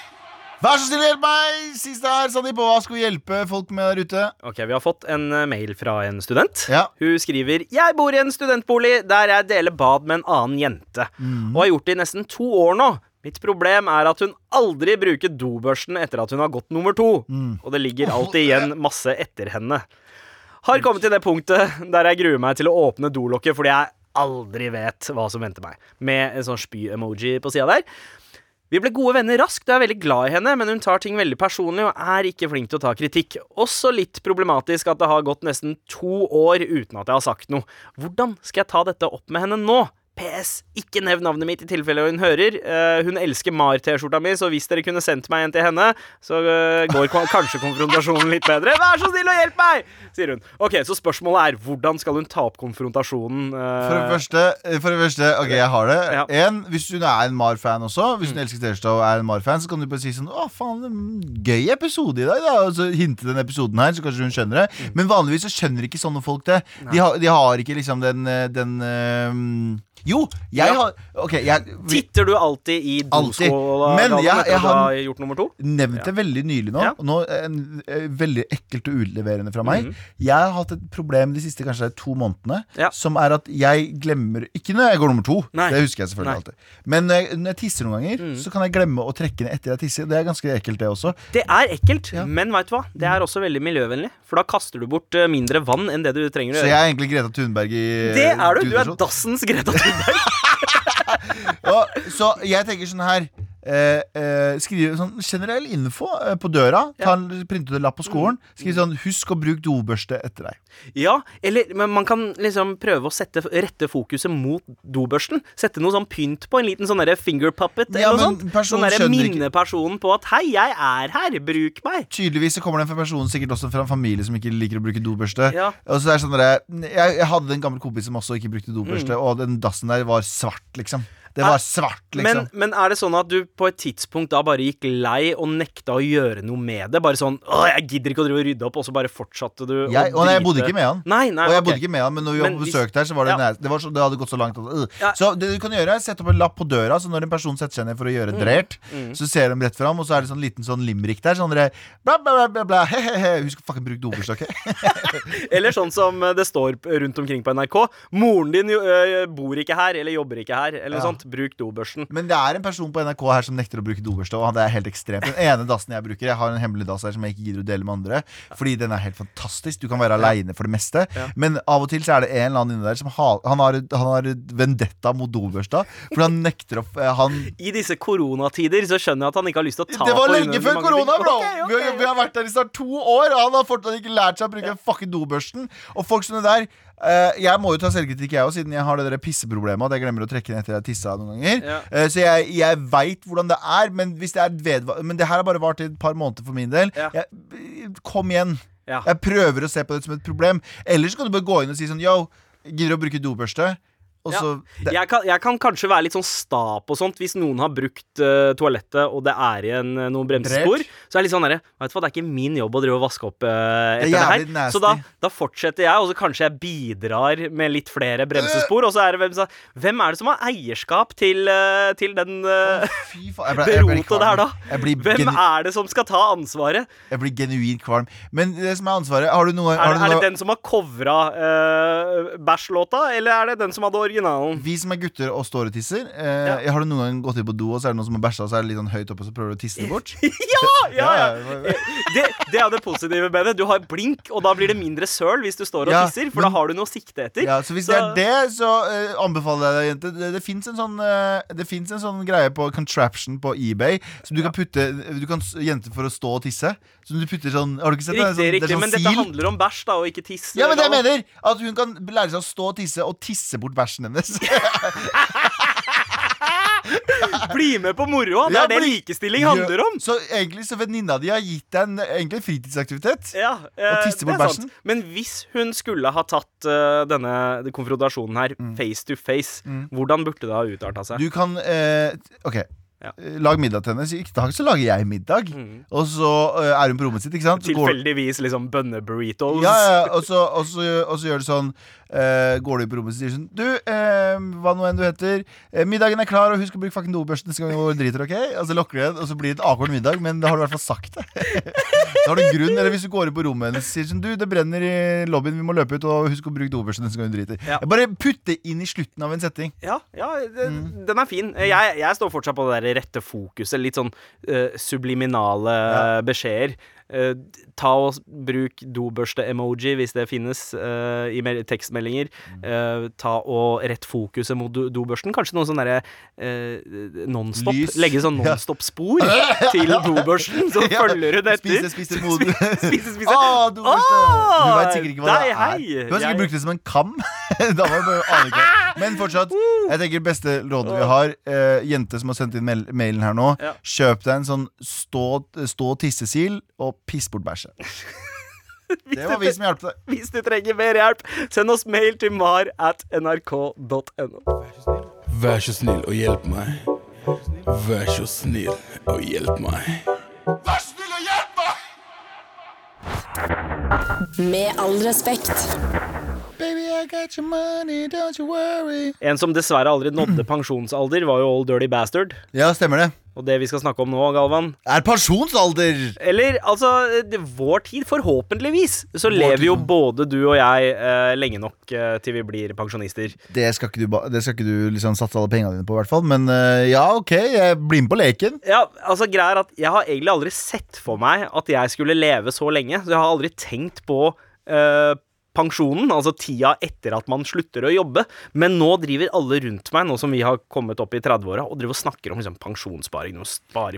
Vær så snill og hjelp meg! Siste her, Sandeep. Hva skal vi hjelpe folk med der ute? Ok, Vi har fått en eh, mail fra en student. Ja. Hun skriver Jeg bor i en studentbolig der jeg deler bad med en annen jente. Og har gjort det i nesten to år nå. Mitt problem er at hun aldri bruker dobørsten etter at hun har gått nummer to. Og det ligger alltid igjen masse etter henne. Har kommet til det punktet der jeg gruer meg til å åpne dolokket fordi jeg aldri vet hva som venter meg. Med en sånn spy-emoji på sida der. Vi ble gode venner raskt, og jeg er veldig glad i henne, men hun tar ting veldig personlig og er ikke flink til å ta kritikk. Også litt problematisk at det har gått nesten to år uten at jeg har sagt noe. Hvordan skal jeg ta dette opp med henne nå? PS. Ikke nevn navnet mitt i tilfelle hun hører. Uh, hun elsker Mar-T-skjorta mi, så hvis dere kunne sendt meg en til henne, så uh, går kanskje konfrontasjonen litt bedre. Vær så snill og hjelp meg! sier hun. Ok, Så spørsmålet er hvordan skal hun ta opp konfrontasjonen? Uh... For det første, for det første ok, jeg har det. Ja. En, Hvis hun er en Mar-fan også, hvis hun elsker T-skjorta og er en Mar-fan, så kan du bare si sånn Å, faen, mm, gøy episode i dag, da. Og så hinte den episoden her, så kanskje hun skjønner det. Men vanligvis så skjønner ikke sånne folk det. De har, de har ikke liksom den, den eh, Jo, jeg har Ok, jeg vi- Titter du alltid i Alltid. doskåla Men jeg- jeg har- har gjort nummer to? nevnt det veldig nylig nå. Ja. Og nå en, eh, Veldig ekkelt og utleverende fra meg. Mhm. Jeg har hatt et problem de siste kanskje to månedene, Ja. som er at jeg glemmer Ikke når jeg går nummer to, Nei. det husker jeg selvfølgelig Nei. alltid. Men når jeg, når jeg tisser noen ganger, Mhm. så kan jeg glemme å trekke ned etter jeg tisser. Det er ganske ekkelt, det også. Det er ekkelt, men vet du hva? Det er også veldig miljøvennlig. For da kaster du bort eh, mindre vann enn det du trenger å Så jeg gjøre. er egentlig Greta Thunberg i Det er du! Du er dassens Greta Og, så jeg tenker sånn her eh, eh, skrive sånn generell info eh, på døra. Ta en Printe ut en lapp på skolen. Skriv sånn 'Husk å bruke dobørste etter deg'. Ja, eller men man kan liksom prøve å sette, rette fokuset mot dobørsten. Sette noe sånn pynt på, en liten sånn derre finger puppet Ja, eller noe men sånt. personen Sånn derre skjønner ikke- minne personen på at 'hei, jeg er her, bruk meg'. Tydeligvis så kommer den fra personen sikkert også fra en familie som ikke liker å bruke dobørste. Ja. Og så er det sånn der, jeg, jeg hadde en gammel kompis som også ikke brukte dobørste, Mm. og den dassen der var svart, liksom. Det var svart, liksom. Men, men er det sånn at du på et tidspunkt da bare gikk lei og nekta å gjøre noe med det? Bare sånn 'Å, jeg gidder ikke å drive og rydde opp', og så bare fortsatte du å drite. og jeg bodde ikke med han. Nei, nei, og jeg okay. bodde ikke med han, men når vi var på besøk der, så var det, Ja. det, var så, det hadde gått så langt. øh. Ja. Så det du kan gjøre, er sette opp en lapp på døra, så når en person setter seg ned for å gjøre Mm. drert, så ser de rett fram, og så er det sånn liten sånn limrik der. Sånn dere bla, bla, bla, bla, bla, he, he, he. Husk å fucking bruke dobørste, ok? Eller sånn som det står rundt omkring på NRK. 'Moren din jo, ø, bor ikke her, eller jobber ikke her', eller Ja. sånt. Bruk dobørsten. Men det er en person på NRK her som nekter å bruke dobørste, og det er helt ekstremt. Den ene dassen jeg bruker, jeg har en hemmelig dass her som jeg ikke gidder å dele med andre, fordi den er helt fantastisk. Du kan være aleine for det meste, Ja. men av og til så er det en eller annen inne der som har, han har, han har vendetta mot dobørsta, fordi han nekter å han I disse koronatider så skjønner jeg at han ikke har lyst til å ta på Det var lenge før korona, bro! Okay, okay. Vi, har, vi har vært der i snart to år, og han har fortsatt ikke lært seg å bruke den fucking dobørsten. Og folk som det der Uh, Jeg må jo ta selvkritikk, jeg òg, siden jeg har det der pisseproblemet at jeg glemmer å trekke ned etter jeg har noen ganger. Ja. Eh, så jeg, jeg veit hvordan det er, men hvis det er vedva Men det her har bare vart i et par måneder for min del. Ja. Jeg, kom igjen. Ja. Jeg prøver å se på det som et problem. Ellers kan du bare gå inn og si sånn Yo, gidder du å bruke dobørste? Og Ja. det, Jeg kan, jeg kan kanskje være litt sånn sta på sånt hvis noen har brukt uh, toalettet og det er igjen uh, noen bremsespor. Så er det litt sånn derre Vet du hva, det er ikke min jobb å drive og vaske opp uh, er etter det, her. nasty. Så da, da fortsetter jeg, og så kanskje jeg bidrar med litt flere bremsespor. Og så er det hvem, så, hvem er det som har eierskap til, til den uh. Jeg det rotet der, da? Jeg Hvem er det som skal ta ansvaret? Jeg blir genuint kvalm. Men det som er ansvaret Har du noe, Er har det, du er det den som har covra uh, bæsjlåta, eller er det den som hadde originalen? Vi som er gutter og står og tisser eh, Har du noen gang gått inn på do, og så er det noen som har bæsja, og så er det litt sånn høyt oppe, og så prøver du å tisse det bort? Ja, ja, ja. Ja, Det, det er det positive med det. Du har blink, og da blir det mindre søl hvis du står og Ja, tisser, for men- da har du noe å sikte etter. Ja, så hvis det er det, så eh, anbefaler jeg deg, jente. Det, det fins en, sånn, eh, finnes en sånn greie på contraption på eBay som du kan putte Du kan jente for å stå og tisse. Som du putter sånn Har du ikke sett det? Riktig, Sånn- det riktig, sånn men dette handler om bæsj, da, og ikke tiss. Ja, men det jeg mener At hun kan lære seg å stå og tisse, og tisse bort bæsjen hennes. Bli med på moroa! Det er det likestilling handler om. Så egentlig så venninna di har gitt deg en, egentlig en fritidsaktivitet. Ja, eh, Og tisse bort bæsjen. Men hvis hun skulle ha tatt uh, denne konfrontasjonen her Mm. face to face, hvordan burde det ha utarta seg? Du kan uh, OK. Ja. Eh, Lag middag til henne. Så dag så lager jeg middag. Og så uh, er hun på rommet sitt, ikke sant? Så går- Tilfeldigvis liksom bønneburritos. Ja, ja, og så, og, så, og så gjør det sånn uh, Går du på rommet og sier sånn Du, uh, hva nå enn du heter Middagen er klar, og husk å bruke fucking dobørsten Neste gang du driter, ok? Og så lokker du igjen, og så blir det et akord middag Men da har du i hvert fall sagt det Da har du en grunn, eller hvis du går inn på rommet hennes og Sier sånn, du, det brenner i lobbyen, vi må løpe ut Og husk å bruke dobørsten neste gang du driter Ja. Bare det inn i slutten av en setting Ja, ja det, Mm. den er fin. Jeg, jeg står fortsatt på det der rette fokuset. Litt sånn uh, subliminale Ja. beskjeder. Uh, ta og bruk dobørste-emoji hvis det finnes uh, i tekstmeldinger. Eh, ta og rett fokuset mot do dobørsten. Kanskje noe sånn derre uh, nonstop. Lys. Legge sånn Ja. nonstop-spor til dobørsten, så Ja, følger hun etter. Spise, spise, moden. Spise, spise. Ah, dobørste Ah, du vet sikkert ikke hva det er hei. Du har sikkert Jeg- brukt det som en kam Da var det bare aner ikke Men fortsatt, jeg tenker beste rådet vi har eh, Jente som har sendt inn mailen her nå Ja. Kjøp deg en sånn stå, stå tissesil Og piss bort bæsje Det var vi som hjalp deg Hvis du trenger mer hjelp, send oss mail til mar at nrk.no. Vær så snill og hjelp meg. Vær så snill og hjelp meg. Med all respekt. Baby, I got your money, don't you worry. En som dessverre aldri nådde pensjonsalder, var jo Old Dirty Bastard. Ja, stemmer det. Og det vi skal snakke om nå, Galvan. Er pensjonsalder? Eller altså, det, vår tid, forhåpentligvis, så lever jo både du og jeg eh, lenge nok eh, til vi blir pensjonister. det skal ikke du, det skal ikke du liksom satse alle pengene dine på i hvert fall. Men eh, ja, ok, jeg blir med på leken. Ja, altså greia er at Jeg har egentlig aldri sett for meg at jeg skulle leve så lenge. Så jeg har aldri tenkt på eh, pensjonen, altså tida etter at man slutter å jobbe. Men nå driver alle rundt meg, nå som vi har kommet opp i 30-åra, og driver og snakker om liksom, pensjonssparing.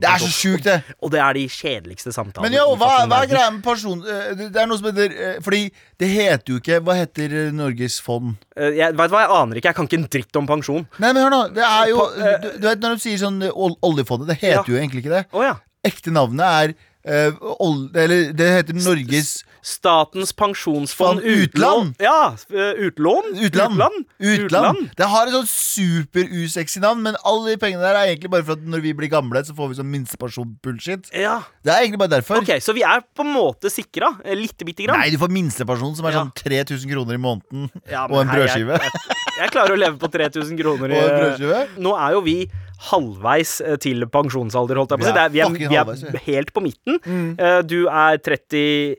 Det er så sjukt, det. Og det er de kjedeligste samtalene. Men jo, hva, hva er greia med pensjon... eh, Det er noe som heter eh, Fordi det heter jo ikke Hva heter eh, Norges fond? Jeg, vet hva, jeg aner ikke. Jeg kan ikke en dritt om pensjon. Nei, men hør nå. Det er jo du, du vet når de sier sånn oljefondet, det heter Ja. jo egentlig ikke det. Oh, ja. Ekte navnet er eh, old, Eller det heter Norges Statens pensjonsfond Fond utland. Ja, eh, utlån? Utland. Utland. Utland. Det har et sånn super-usexy navn, men alle de pengene der er egentlig bare for at når vi blir gamle, så får vi sånn minstepensjon-bullshit. Ja. Det er egentlig bare derfor. Ok, så vi er på en måte sikra. eh, Lite bitte grann. Nei, du får minstepensjon, som er Ja. sånn 3000 kroner i måneden. Ja, og en brødskive. Jeg, jeg, jeg klarer å leve på 3000 kroner i Og en brødskive? Nå er jo vi halvveis eh, til pensjonsalder, holdt jeg på å si. Vi er Vi er, ja. helt på midten. Eh, Du er 32.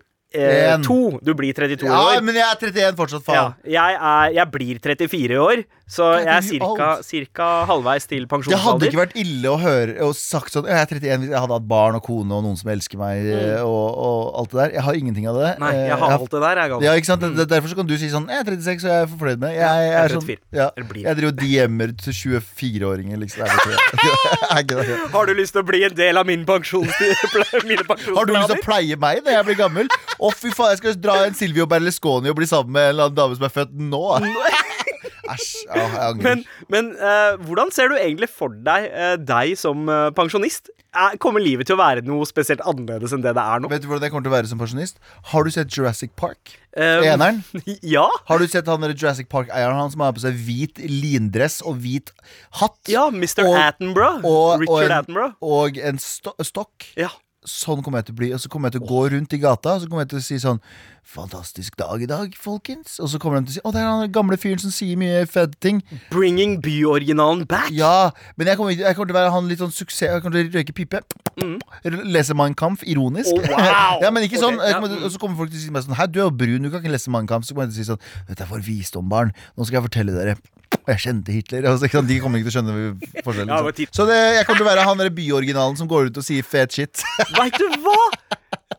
Du blir 32 i Ja, år. men jeg er 31 fortsatt, Ja, jeg, er, jeg blir 34 i år, så jeg er cirka, cirka halvveis til Det hadde ikke vært ille å høre og sagt sånn Jeg er 31 jeg hadde hatt barn og kone og noen som elsker meg, mm. og, og alt det der. Jeg har ingenting av det. Mm. Nei, Eh, jeg har alt det der, jeg, Ja, ikke sant? Det- Derfor så kan du si sånn Jeg er 36 og jeg er fornøyd med. Jeg, jeg, jeg er sånn, 34. ja, jeg driver og DM-er til 24-åringer, liksom. Jeg. Er ikke det. Har du lyst til å bli en del av min pensjonstid? Har du lyst til å pleie meg når jeg blir gammel? Å, fy faen, jeg skal dra en Silvio Berlusconi og bli sammen med en eller annen dame som er født nå. Æsj. Ja, jeg angrer. Men, men eh, hvordan ser du egentlig for deg eh, deg som eh, pensjonist? Er, kommer livet til å være noe spesielt annerledes enn det det er nå? Vet du hvordan jeg kommer til å være som pensjonist? Har du sett Jurassic Park? Eh, Eneren? Ja. Har du sett han der Jurassic Park-eieren Han som har på seg hvit lindress og hvit hatt? ja, Mr. Og- Attenborough. og, og, Richard en, Attenborough. og en sto stokk. Ja. Sånn kommer jeg til å bli. Og så kommer jeg til å gå rundt i gata Og så kommer jeg til å si sånn Fantastisk dag i dag, folkens. Og så kommer de til å si Å, det er han gamle fyren som sier mye fete ting. Bringing byoriginalen back. Ja, men jeg kommer, jeg kommer til å være han litt sånn suksess. Jeg kommer til å røyke pipe. Lese Mein Kampf ironisk. Oh, wow. ja, men ikke sånn. Ja, kommer, mm. og så kommer folk til å si meg sånn Hei, du er jo brun, du kan ikke lese Mein Kampf. Så kommer jeg til å si sånn Dette er for visdom, barn. Nå skal jeg fortelle dere. Jeg kjente Hitler. Altså. De kommer ikke til å skjønne forskjellen. Ja, liksom. titt- Så det, jeg kommer til å være han der byoriginalen som går ut og sier fet shit. Veit du hva?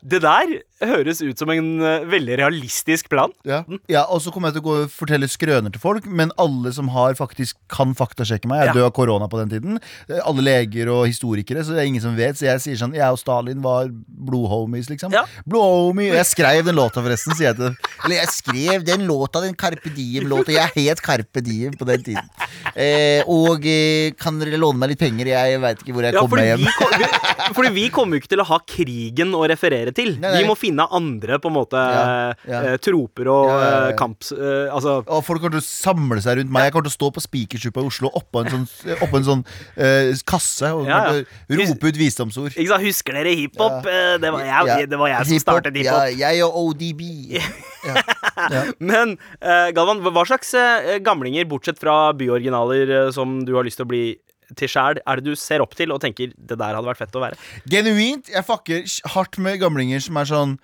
Det der høres ut som en eh, veldig realistisk plan. Ja, ja Og så kommer jeg til å gå og fortelle skrøner til folk, men alle som har faktisk kan faktasjekke meg, er Ja. død av korona på den tiden. Alle leger og historikere, så det er ingen som vet. Så jeg sier sånn Jeg og Stalin var blodhomies, liksom. Ja. Blodhomie. Og jeg skrev den låta, forresten, sier jeg til dem. Eller jeg skrev den låta, den Carpe Diem-låta. Jeg het Carpe Diem på den tiden. Eh, og eh, kan dere låne meg litt penger? Jeg veit ikke hvor jeg Ja, kommer meg hjem. vi, kom- vi, fordi vi kommer jo ikke til å ha krigen å referere til. Nei, nei. Vi må finne andre på en måte Ja, ja. eh, troper og Ja, ja, ja. eh, kamps... eh, altså Og folk kommer til å samle seg rundt meg. Jeg kommer til å stå på Spikersuppa i Oslo oppå en sånn, oppå en sånn uh, kasse og rope ut visdomsord. ikke sant, Husker dere hiphop? Det, var jeg- Ja. det var jeg som startet Ja, hiphop. jeg og ODB. Men uh, Galvan, hva slags uh, gamlinger, bortsett fra byoriginaler, som du har lyst til å bli til sjæl, er det du ser opp til og tenker det der hadde vært fett å være? Genuint. Jeg fucker hardt med gamlinger som er sånn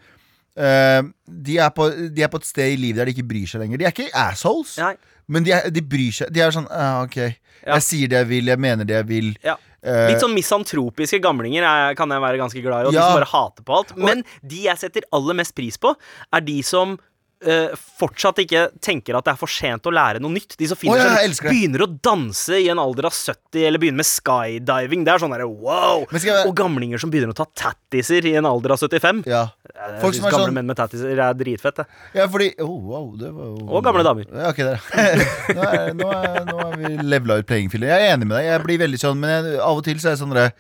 uh, de, er på, de er på et sted i livet der de ikke bryr seg lenger. De er ikke assholes, Nei. men de, er, de bryr seg. De er sånn ah, OK, Ja. jeg sier det jeg vil, jeg mener det jeg vil. Ja. Eh, Litt sånn misantropiske gamlinger er, kan jeg være ganske glad i, og de som bare hater på alt. Men de jeg setter aller mest pris på, er de som eh, fortsatt ikke tenker at det er for sent å lære noe nytt. De som finner oh, ja, seg- begynner å danse i en alder av 70, eller begynner med skydiving. Det er sånn derre wow! Jeg- Og gamlinger som begynner å ta tattiser i en alder av 75. ja. Folk som er gamle sånn- menn med tattiser er dritfett, det. ja, fordi oh, wow, det var jo Og gamle damer. Ja, ok, der. nå, er, nå, er, nå er vi levela ut playing field. Jeg er enig med deg. Jeg blir veldig sånn Men jeg, av og til så er det sånn der,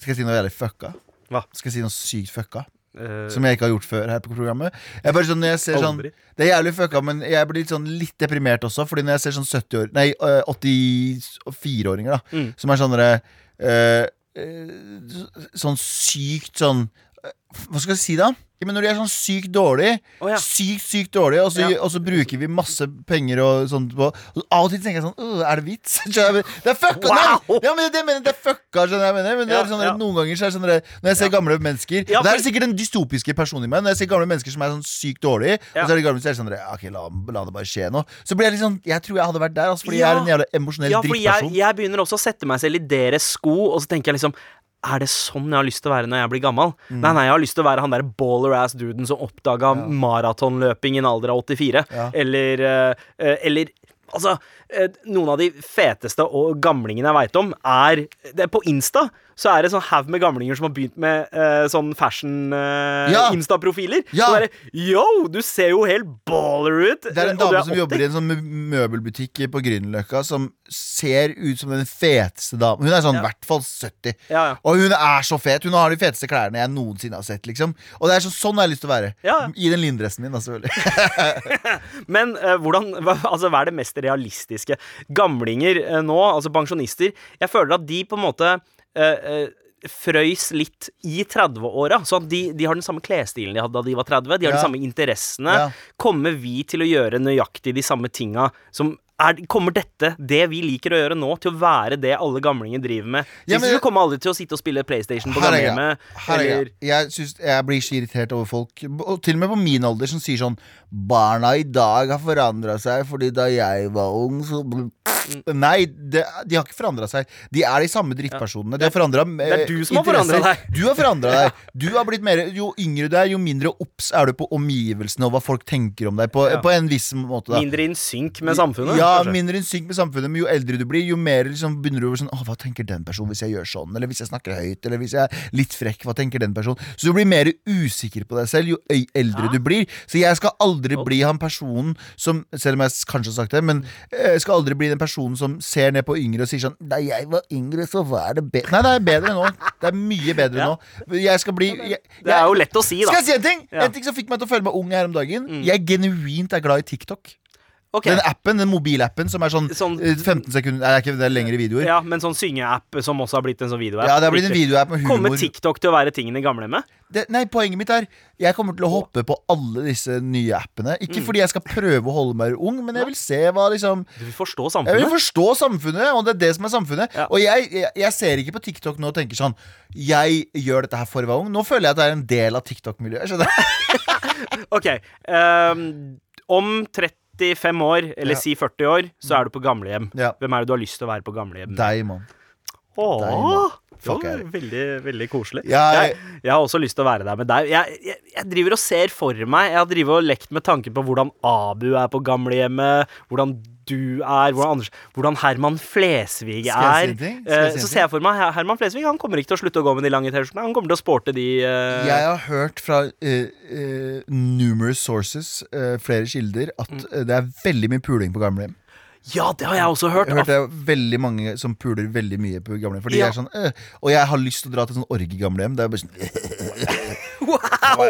Skal jeg si noe jævlig fucka? Hva? Skal jeg si noe sykt fucka? Eh, Som jeg ikke har gjort før her på programmet. Jeg bare sånn, når jeg ser sånn Det er jævlig fucka, men jeg blir litt sånn litt deprimert også. Fordi når jeg ser sånn 70 år Nei, øh, 84-åringer, da. Mm. Som er sånn derre øh, øh, Sånn sykt sånn Hva skal jeg si, da? Ja, men når de er sånn sykt dårlig, oh, ja. sykt sykt dårlig, og så, Ja. og så bruker vi masse penger og sånt på og Av og til tenker jeg sånn «Åh, Er det vits? Det er fucka! Wow! Ja, men det, mener, det er fucka, skjønner jeg mener. Men det er sånn, noen ganger så er det sånn Når jeg ser gamle mennesker Det er sikkert den dystopiske personen i meg. Når jeg ser gamle mennesker som er sånn sykt dårlige, og så er det gamle så er det sånn Ok, la, la det bare skje nå. Så blir jeg litt sånn Jeg tror jeg hadde vært der, altså, fordi jeg er en jævla emosjonell Ja, for jeg, jeg begynner også å sette meg selv i deres sko, og så tenker jeg liksom er det sånn jeg har lyst til å være når jeg blir gammel? Mm. Nei, nei, jeg har lyst til å være han der baller-ass-duden som oppdaga maratonløping i en alder av 84. Ja. Eller, eh, eh, eller Altså, eh, noen av de feteste og gamlingene jeg veit om, er det er På Insta så er det sånn haug med gamlinger som har begynt med uh, sånn Ja. fashion-Insta-profiler. Ja. Så bare Yo, du ser jo helt baller ut! Det er en dame som jobber i en sånn møbelbutikk på Grünerløkka, som ser ut som den feteste damen. Hun er sånn i Ja. hvert fall 70. Ja, ja. Og hun er så fet. Hun har de feteste klærne jeg noensinne har sett. liksom Og det er så, sånn jeg har lyst til å være. Ja. I den lindressen min, da, selvfølgelig. Men uh, hvordan, hva, altså, hva er det mest realistiske? Gamlinger eh, nå, altså pensjonister, jeg føler at de på en måte eh, eh, frøys litt i 30-åra. Så de, de har den samme klesstilen de hadde da de var 30. De har Ja. de samme interessene. Ja. Kommer vi til å gjøre nøyaktig de samme tinga som er, Kommer dette, det vi liker å gjøre nå, til å være det alle gamlinger driver med? Ja, men- vi kommer aldri til å sitte og spille PlayStation på gamlehjemmet. Jeg, synes, jeg blir så irritert over folk, og til og med på min alder, som sier sånn Barna i dag har forandra seg fordi da jeg var ung, så. Nei, det, de har ikke forandra seg. De er de samme drittpersonene. De har forandra Det er du som har forandret deg. Du har forandra deg. Du har blitt mer Jo yngre du er, jo mindre obs er du på omgivelsene og hva folk tenker om deg, på, Ja. på en viss måte. Da. mindre in synk med samfunnet? Ja, kanskje? mindre in synk med samfunnet, men jo eldre du blir, jo mer liksom begynner du å sånn hva tenker den personen hvis jeg gjør sånn? Eller hvis jeg snakker høyt? Eller hvis jeg er litt frekk, hva tenker den personen? Så du blir mer usikker på deg selv jo eldre Ja. du blir. Så jeg skal aldri bli han personen som Selv om jeg kanskje har sagt det, men eh, jeg skal aldri bli den personen som ser ned på yngre og sier sånn Da jeg var yngre, så var det bedre Nei, det er bedre nå. Det er mye bedre Ja. nå. Jeg skal bli jeg, Det er jo lett å si, da. Skal jeg si en ting? Ja. Mm. En ting som fikk meg til å føle meg ung her om dagen. Jeg genuint er glad i TikTok. Ok. Den appen, den mobilappen som er sånn, Sånn- eh, 15 sekunder Nei, det er ikke det er lengre videoer. Ja, men sånn syngeapp som også har blitt en sånn videoapp. Ja, det har blitt en videoapp med humor. Kommer TikTok til å være tingen i gamlehjemmet? Det, nei, poenget mitt er Jeg kommer til å hoppe på alle disse nye appene. Ikke Mm. fordi jeg skal prøve å holde meg ung, men jeg vil se hva liksom Du vil forstå Jeg vil forstå samfunnet, og det er det som er samfunnet. Ja. Og jeg, jeg, jeg ser ikke på TikTok nå og tenker sånn Jeg gjør dette her for å være ung. Nå føler jeg at det er en del av TikTok-miljøet. skjønner du? Ok. Um, om 35 år, eller Ja. si 40 år, så er du på gamlehjem. Ja. Hvem er det du har lyst til å være på gamlehjem? Deg, mann. Åh, det var veldig, veldig koselig. Jeg, jeg- har også lyst til å være der med deg. Jeg, jeg, jeg driver og ser for meg Jeg har drivet og lekt med tanken på hvordan Abu er på gamlehjemmet, hvordan du er, hvordan, Anders, hvordan Herman Flesvig er. si Eh, si så ser jeg for meg Herman Flesvig Han kommer ikke til å slutte å gå med de lange T-skjortene. Han kommer til å sporte de eh, Jeg har hørt fra uh, uh, numerous sources, flere kilder, at Mm. det er veldig mye puling på gamlehjem. Ja, det har jeg også hørt. Jeg har hørt det er veldig mange som puler veldig mye på gamlehjem. Fordi Ja. jeg er sånn, øh, og jeg har lyst til å dra til sånn orgie-gamlehjem. Det er bare sånn Wow!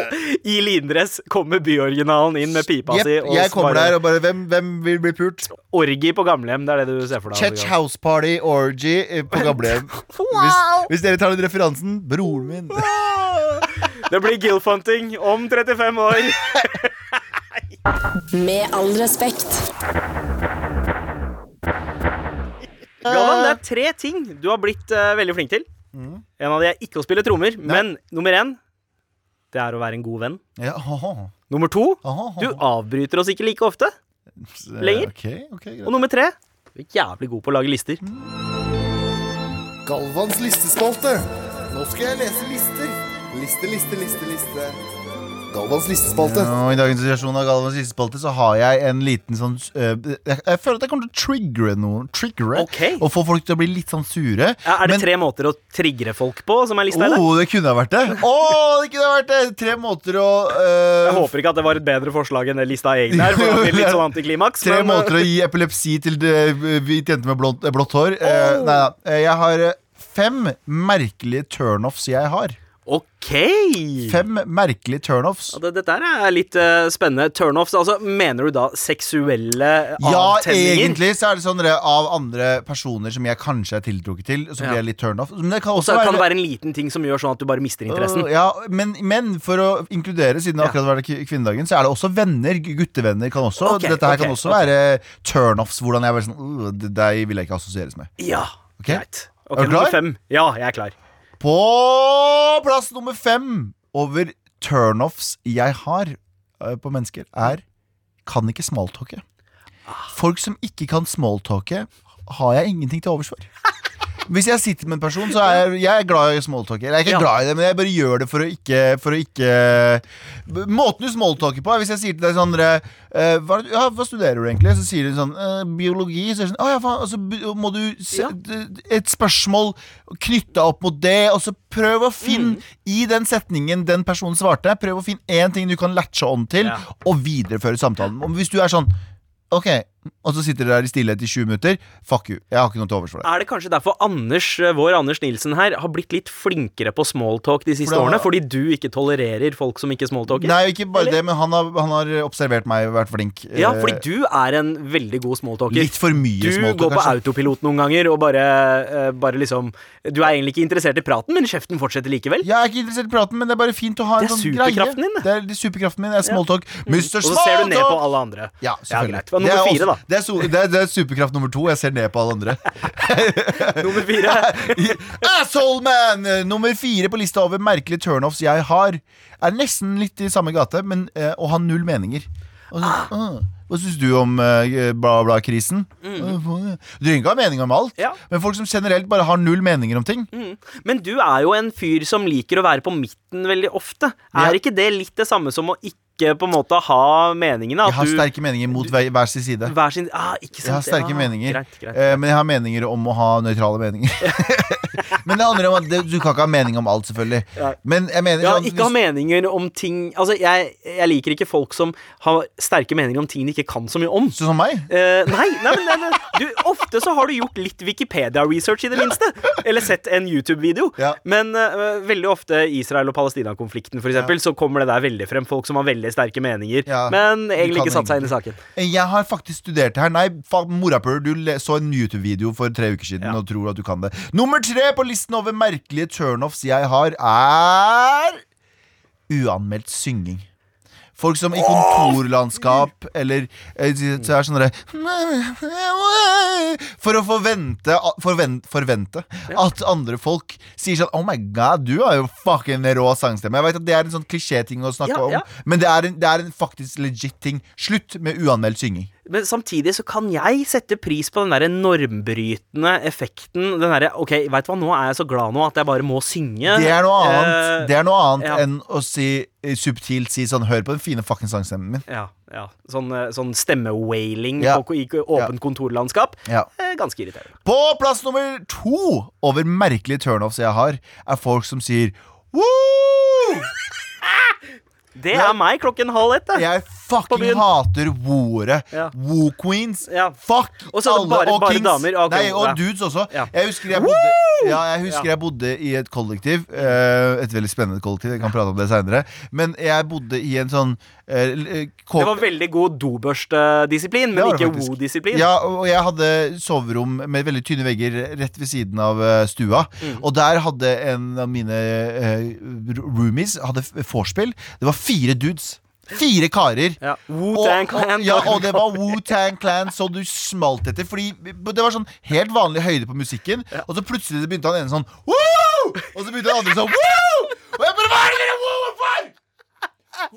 I lindress kommer byoriginalen inn med pipa si. Og jeg kommer der og bare hvem, hvem vil bli pult? Orgi på gamlehjem, det er det du ser for deg. Chetch House Party Orgy eh, på gamlehjem. Hvis, hvis dere tar den referansen broren min. Det blir Gilfunting om 35 år. Med all respekt. Galvan, det er tre ting du har blitt uh, veldig flink til. Mm. En av de er ikke å spille trommer, men nummer én det er å være en god venn. Ja, Nummer to du avbryter oss ikke like ofte. aha. lenger. Okay, okay. Og nummer tre du er jævlig god på å lage lister. Galvans listespalte. Nå skal jeg lese lister. Liste, liste, liste, liste. Galvans listespalte. Ja, og I dagens situasjon av Galvans listespalte Så har jeg en liten sånn øh, jeg, jeg føler at jeg kommer til å triggere noen. Triggere Ok. Og få folk til å bli litt sånn sure. Ja, er det Men- tre måter å triggere folk på som er lista? Oh, det kunne ha vært det! Åh, det kunne ha vært det Tre måter å øh, Jeg håper ikke at det var et bedre forslag enn det lista egentlig er. For det blir litt sånn antiklimaks. Tre men, eh, måter å gi epilepsi til det, hvit jente med blått, blått hår. Oh. Uh, nei da. Jeg har fem merkelige turnoffs jeg har. OK! Fem merkelige turnoffs. Ja, det, dette er litt uh, spennende. Turnoffs, altså mener du da seksuelle avtenninger? Ja, egentlig så er det sånn av andre personer som jeg kanskje er tiltrukket til, så blir Ja. jeg litt turnoff. Men det kan Og også være... kan det være en liten ting som gjør sånn at du bare mister interessen. Uh, ja, men, men for å inkludere, siden det akkurat var kvinnedagen, så er det også venner. Guttevenner kan også. Okay, Dette her okay, kan også okay. være turnoffs. Hvordan jeg bare sånn uh, Deg vil jeg ikke assosieres med. Ja, greit. Ok, Er nummer fem. Ja, jeg er klar. På plass nummer fem over turnoffs jeg har øh, på mennesker, er kan ikke smalltalke. Folk som ikke kan smalltalke, har jeg ingenting til overs for. Hvis jeg sitter med en person, så er jeg, jeg er glad i smalltalker. Jeg er ikke Ja. glad i det, men jeg bare gjør det for å ikke, for å ikke Måten du smalltalker på, er hvis jeg sier til deg sånn uh, hva, ja, hva studerer du egentlig? Så sier du sånn uh, biologi. Så er det sånn, å ja, faen, og så bu- må du se, et spørsmål knytta opp mot det, og så prøv å finne i den setningen den personen svarte, prøv å finne én ting du kan latche on til, Ja. og videreføre samtalen. Om Hvis du er sånn Ok, og så sitter dere der i stillhet i 20 minutter. Fuck you. Jeg har ikke noe til overs for det. Er det kanskje derfor Anders, eh, vår Anders Nilsen her, har blitt litt flinkere på smalltalk de siste For årene? Fordi du ikke tolererer folk som ikke smalltalker? Nei, ikke bare Eller? det, men han har, han har observert meg og vært flink. Ja, Eh, fordi du er en veldig god smalltalker. Litt for mye Du smalltalk, går på kanskje. autopilot noen ganger og bare, eh, bare liksom Du er egentlig ikke interessert i praten, men kjeften fortsetter likevel. Jeg er ikke interessert i praten, men det er bare fint å ha en sånn greie. superkraften din, det. Er, er superkraften min. Det er smalltalk. Mr. Og så ser du ned på alle andre. Ja, selvfølgelig. greit. Det er nummer fire, Det er, so, det, er, det er superkraft nummer to. Jeg ser ned på alle andre. Nummer fire. Asshole man! Eh, Nummer fire på lista over merkelige turnoffs jeg har, er nesten litt i samme gate, men eh, å ha null meninger. Og så, uh. hva syns du om uh, bla, bla, krisen? Mm. Du trenger ikke ha mening om alt, Mm. Ja. men folk som generelt bare har null meninger om ting. Men du er jo en fyr som liker å være på midten veldig ofte. Ja. Er ikke det litt det samme som å ikke på en måte ha meningene? Jeg har du sterke meninger mot hver, hver sin side. hver sin ah, Ikke sant? Jeg har sterke ja, meninger, Greit, greit. eh, men jeg har meninger om å ha nøytrale meninger. men det handler om at du kan ikke ha mening om alt, selvfølgelig. Ja. Men jeg mener Ja, sånn, ikke ha meninger om ting Altså, jeg, jeg liker ikke folk som har sterke meninger om ting de ikke kan så mye om. Sånn som meg? Eh, nei, nei, men nei, nei. Du, ofte så har du gjort litt Wikipedia-research, i det minste. Eller sett en YouTube-video. Ja. Men uh, veldig ofte Israel- og Palestina-konflikten, for eksempel, så kommer det der veldig frem. Folk som har veldig sterke meninger, Ja, men egentlig ikke satt seg inn i saken. Jeg har faktisk studert det her. Nei, morapuler, du så en YouTube-video for tre uker siden Ja. og tror at du kan det. Nummer tre på listen over merkelige turnoffs jeg har, er uanmeldt synging. Folk som i kontorlandskap eller eh, så er sånn For å forvente, forvente, forvente at andre folk sier sånn Oh my god, du har jo fucking rå sangstemme. Jeg vet at Det er en sånn klisjéting å snakke Ja, ja. om, men det er, en, det er en faktisk legit ting. Slutt med uanmeldt synging. Men samtidig så kan jeg sette pris på den der normbrytende effekten. Den derre OK, veit du hva, nå er jeg så glad nå at jeg bare må synge. Det er noe annet, Eh, det er noe annet ja. enn å si subtilt si sånn Hør på den fine fucking sangstemmen min. Ja, ja. Sånn, eh, sånn stemmewailing Ja. på, i åpent kontorlandskap. Ja. Eh, ganske irriterende. På plass nummer to over merkelige turnoffs jeg har, er folk som sier Woo! Det er meg klokken halv ett. Jeg fucking hater woere. Ja. Woo queens. Ja. Fuck Og så er bare- og bare kings. damer. okay. Nei, og dudes også. Ja. Jeg husker jeg bodde, ja, jeg, husker jeg bodde i et kollektiv. eh, et veldig spennende kollektiv. Jeg kan prate om det seinere. Men jeg bodde i en sånn eh, Det var veldig god dobørstedisiplin, men ikke faktisk. wo-disiplin. Ja, og jeg hadde soverom med veldig tynne vegger rett ved siden av stua. Mm. Og der hadde en av mine uh, roomies hadde vorspiel. Det var fire dudes. Fire karer. Ja. Og, og, ja, og det var Wu-Tang Clan, så du smalt etter. Fordi det var sånn helt vanlig høyde på musikken, og så plutselig begynte han ene sånn Woo! Og så begynte den andre sånn Woo! Og jeg bare Hva er det dere wooer for?!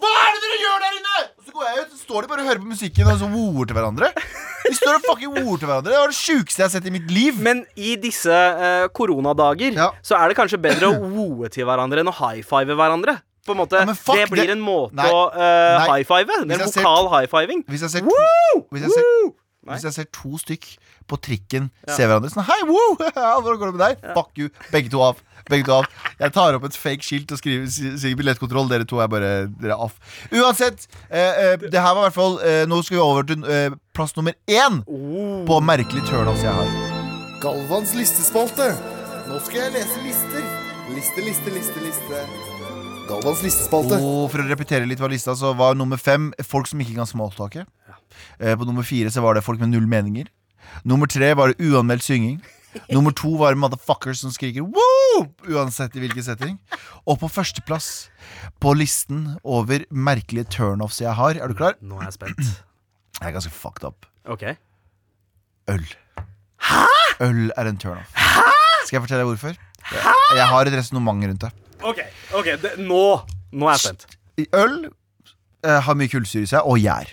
Hva er det dere gjør der inne?! Og så går jeg ut, så står de bare og hører på musikken og så wooer til hverandre. De står og fucking wooer til hverandre. Det var det sjukeste jeg har sett i mitt liv. Men i disse uh, koronadager Ja. så er det kanskje bedre å woe til hverandre enn å high five hverandre. På en måte, Ja, fuck det blir det- en måte Nei. å uh, Nei. high five. Det er en vokal high fiving. Hvis jeg ser to, hvis jeg ser, hvis jeg ser to stykk på trikken se hverandre sånn Hei, woo! Hvordan går det med deg? Fuck you. Begge to av. Begge to av. Jeg tar opp et fake skilt og skriver sier billettkontroll. Dere to er bare dere er off. Uansett, eh, eh, det her var i hvert fall eh, Nå skal vi over til eh, plass nummer én på merkelig turnoffs jeg har. Galvans listespalte. Nå skal jeg lese lister. Liste, liste, liste, liste. Galvans listespalte. Og for å repetere litt hva lista Så var nummer fem folk som ikke kan smalltake. Eh, på nummer fire så var det folk med null meninger. Nummer tre var det uanmeldt synging. Nummer to var det motherfuckers som skriker Woo! uansett i hvilken setting. Og på førsteplass på listen over merkelige turnoffs jeg har, er du klar? Nå er jeg spent. Jeg er ganske fucked up. Ok. Øl. Øl er en turnoff. Skal jeg fortelle deg hvorfor? Jeg, jeg har et resonnement rundt det. Ok, ok, det, nå Nå er jeg spent. Øl eh, har mye kullsyre i seg, og gjær.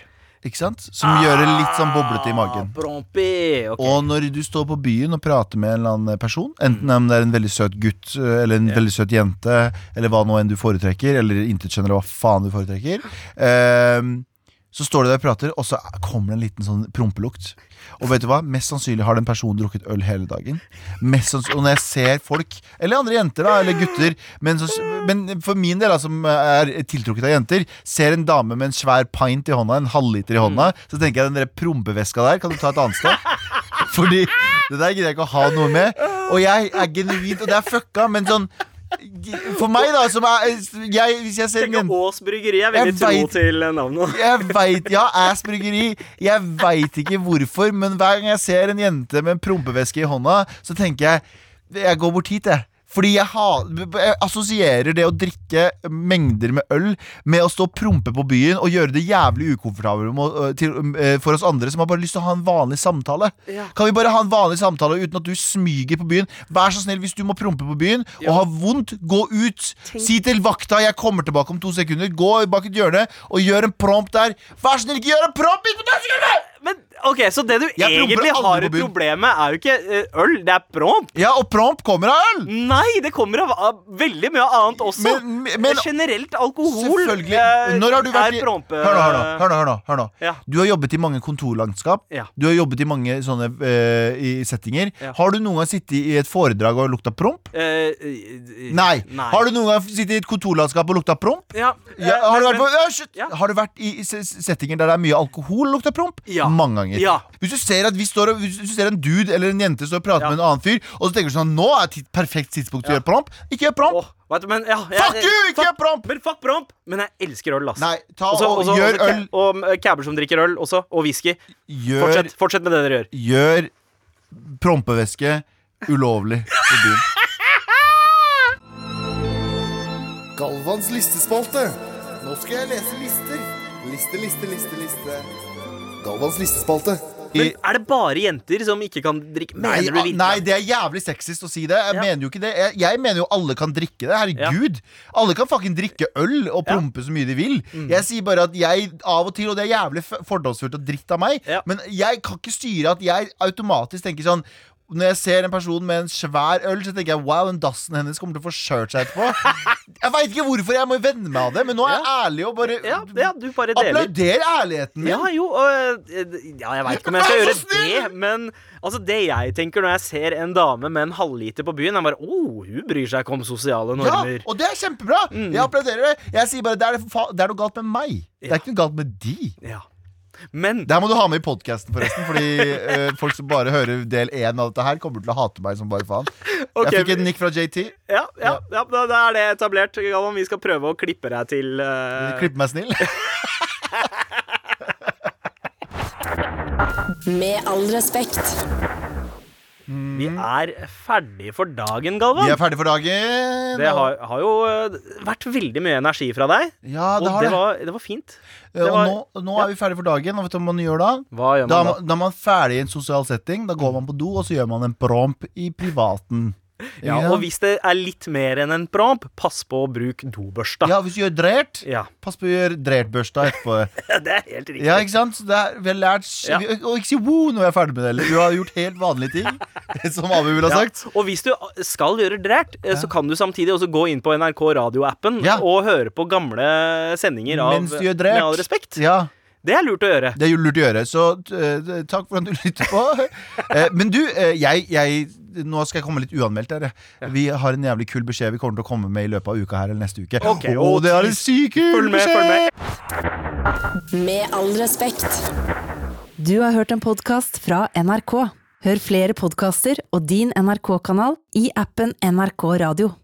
ikke sant? Som gjør det litt sånn boblete i magen. Prompi. ok. Og når du står på byen og prater med en eller annen person, enten om det er en veldig søt gutt øh, eller en veldig søt jente, eller hva nå enn du foretrekker, eller intetkjønn, eller hva faen du foretrekker, ehm, så står du der og prater, og så kommer det en liten sånn prompelukt. Og vet du hva? Mest sannsynlig har den personen drukket øl hele dagen. Mest og når jeg ser folk, eller andre jenter da, eller gutter Men, så, men for min del, da, som er tiltrukket av jenter, ser en dame med en svær pint i hånda, en halvliter i hånda, så tenker jeg den der prompeveska der kan du ta et annet sted. Fordi det der gidder jeg ikke å ha noe med. Og jeg er genuint Og det er fucka, men sånn For meg, da, som er jeg, Hvis jeg ser en Tenk Ås bryggeri er veldig tro til navnet. jeg veit, ja, Ass bryggeri. Jeg veit ikke hvorfor, men hver gang jeg ser en jente med en prompeveske i hånda, så tenker jeg Jeg går bort hit, jeg. Fordi jeg, ha, jeg assosierer det å drikke mengder med øl med å stå og prompe på byen og gjøre det jævlig ukomfortabelt til, eh, for oss andre som har bare lyst til å ha en vanlig samtale. Ja. Kan vi bare ha en vanlig samtale uten at du smyger på byen? Vær så snill, hvis du må prompe på byen og har vondt, gå ut. Si til vakta 'jeg kommer tilbake om to sekunder'. Gå bak et hjørne og gjør en promp der. Vær så snill, ikke gjør en promp midt på sekunder! Men ok, Så det du Jeg promper egentlig aldri har på et byen. problem med, er jo ikke eh, øl, det er promp. Ja, og promp kommer av øl! Nei, det kommer av, av veldig mye annet også. Men- men- men- Generelt alkohol Selvfølgelig. eh, Når har du vært er i prompe... Hør nå, hør nå. hør nå, hør nå, hør nå. Ja. Du har jobbet i mange kontorlandskap. Ja. Du har jobbet i mange sånne eh, i settinger. Ja. Har du noen gang sittet i et foredrag og lukta promp? Eh, eh, Nei. Har du noen gang sittet i et kontorlandskap og lukta promp? Ja, Ja, eh, har, du men- vært på, ja, shit. Ja. har du vært i s- s- settinger der det er mye alkohol og lukter promp? Ja. Mange ganger. Ja. Hvis du ser at vi står og, Hvis du ser en dude eller en jente står og prater Ja. med en annen fyr, og så tenker du sånn Nå er et perfekt tidspunkt til å gjøre promp. Ikke gjør promp! Oh, du, men, ja, jeg- Fuck you! Ikke gjør promp! Men fuck promp! Men jeg elsker øl, ass. Nei, ta Også- og også- gjør også øl. Og eh, cabber som drikker øl også, og whisky. Gjør, Fortsett, fortsett med det dere gjør. gjør prompevæske ulovlig i byen. Galvans listespalte. Nå skal jeg lese lister. Liste, liste, liste, liste. Galvans listespalte. Men er det bare jenter som ikke kan drikke? Nei, Mener du virkelig? nei, det er jævlig sexist å si det. Jeg Ja. mener jo ikke det. Jeg, jeg mener jo alle kan drikke det. Herregud. Alle kan fucking drikke øl og Ja. Mm. prompe så mye de vil. Jeg sier bare at jeg av og til, og det er jævlig f- fordomsfullt og dritt av meg, Ja. men jeg kan ikke styre at jeg automatisk tenker sånn når jeg ser en person med en svær øl, så tenker jeg wow, den dassen hennes kommer til å få skjørt seg etterpå. Jeg veit ikke hvorfor jeg må venne meg av det, men nå er jeg ærlig og bare Ja, ja, du bare. Applauder ærligheten min. Ja, jo og, eh, Ja, jeg veit ikke om jeg skal gjøre det, men altså, det jeg tenker når jeg ser en dame med en halvliter på byen, er bare oh, hun bryr seg ikke om sosiale normer. Ja, og det er kjempebra! Mm. Jeg applauderer det. Jeg sier bare det er, fa- det er noe galt med meg. Det er ikke noe galt med de. Ja. Men Det her må du ha med i podkasten, forresten. Fordi eh, folk som bare hører del én av dette her, kommer til å hate meg som bare faen. Ok, Jeg fikk et nikk fra JT. ja, ja, ja, da, da er det etablert. Galvan, vi skal prøve å klippe deg til eh, Klipp meg snill. Med all respekt. Vi er ferdig for dagen, Galvan. Vi er ferdig for dagen. Det har, har jo eh, vært veldig mye energi fra deg, Ja, og det har det det. var, det var fint. Og var- nå, nå er vi ferdig for dagen. Og vet du hva man gjør da? Hva gjør man da? man- da er man ferdig i en sosial setting. Da går man på do, og så gjør man en promp i privaten. Ja, og hvis det er litt mer enn en promp, pass på å bruke dobørsta. ja, hvis du gjør drert, Ja. pass på å gjøre drertbørsta etterpå. det er helt riktig. Ja, ikke sant? Så det er, vi har lært Ja. vi, Og ikke si woo når vi er ferdig med det. Eller. Du har gjort helt vanlige ting, som Abu ville ha Ja. sagt. Og hvis du skal gjøre drært, eh, så kan du samtidig også gå inn på NRK radioappen Ja. og høre på gamle sendinger av Mens du gjør drært. Med all respekt. Ja, Det er lurt å gjøre. det er lurt å gjøre. Så eh, takk for at du lytter på. Eh, men du, eh, jeg, jeg Nå skal jeg komme litt uanmeldt her. Vi har en jævlig kul beskjed vi kommer til å komme med i løpet av uka her eller neste uke. Okay, og oh, det er en syk kul Følg med, beskjed! følg med. Med all respekt. Du har hørt en podkast fra NRK. Hør flere podkaster og din NRK-kanal i appen NRK Radio.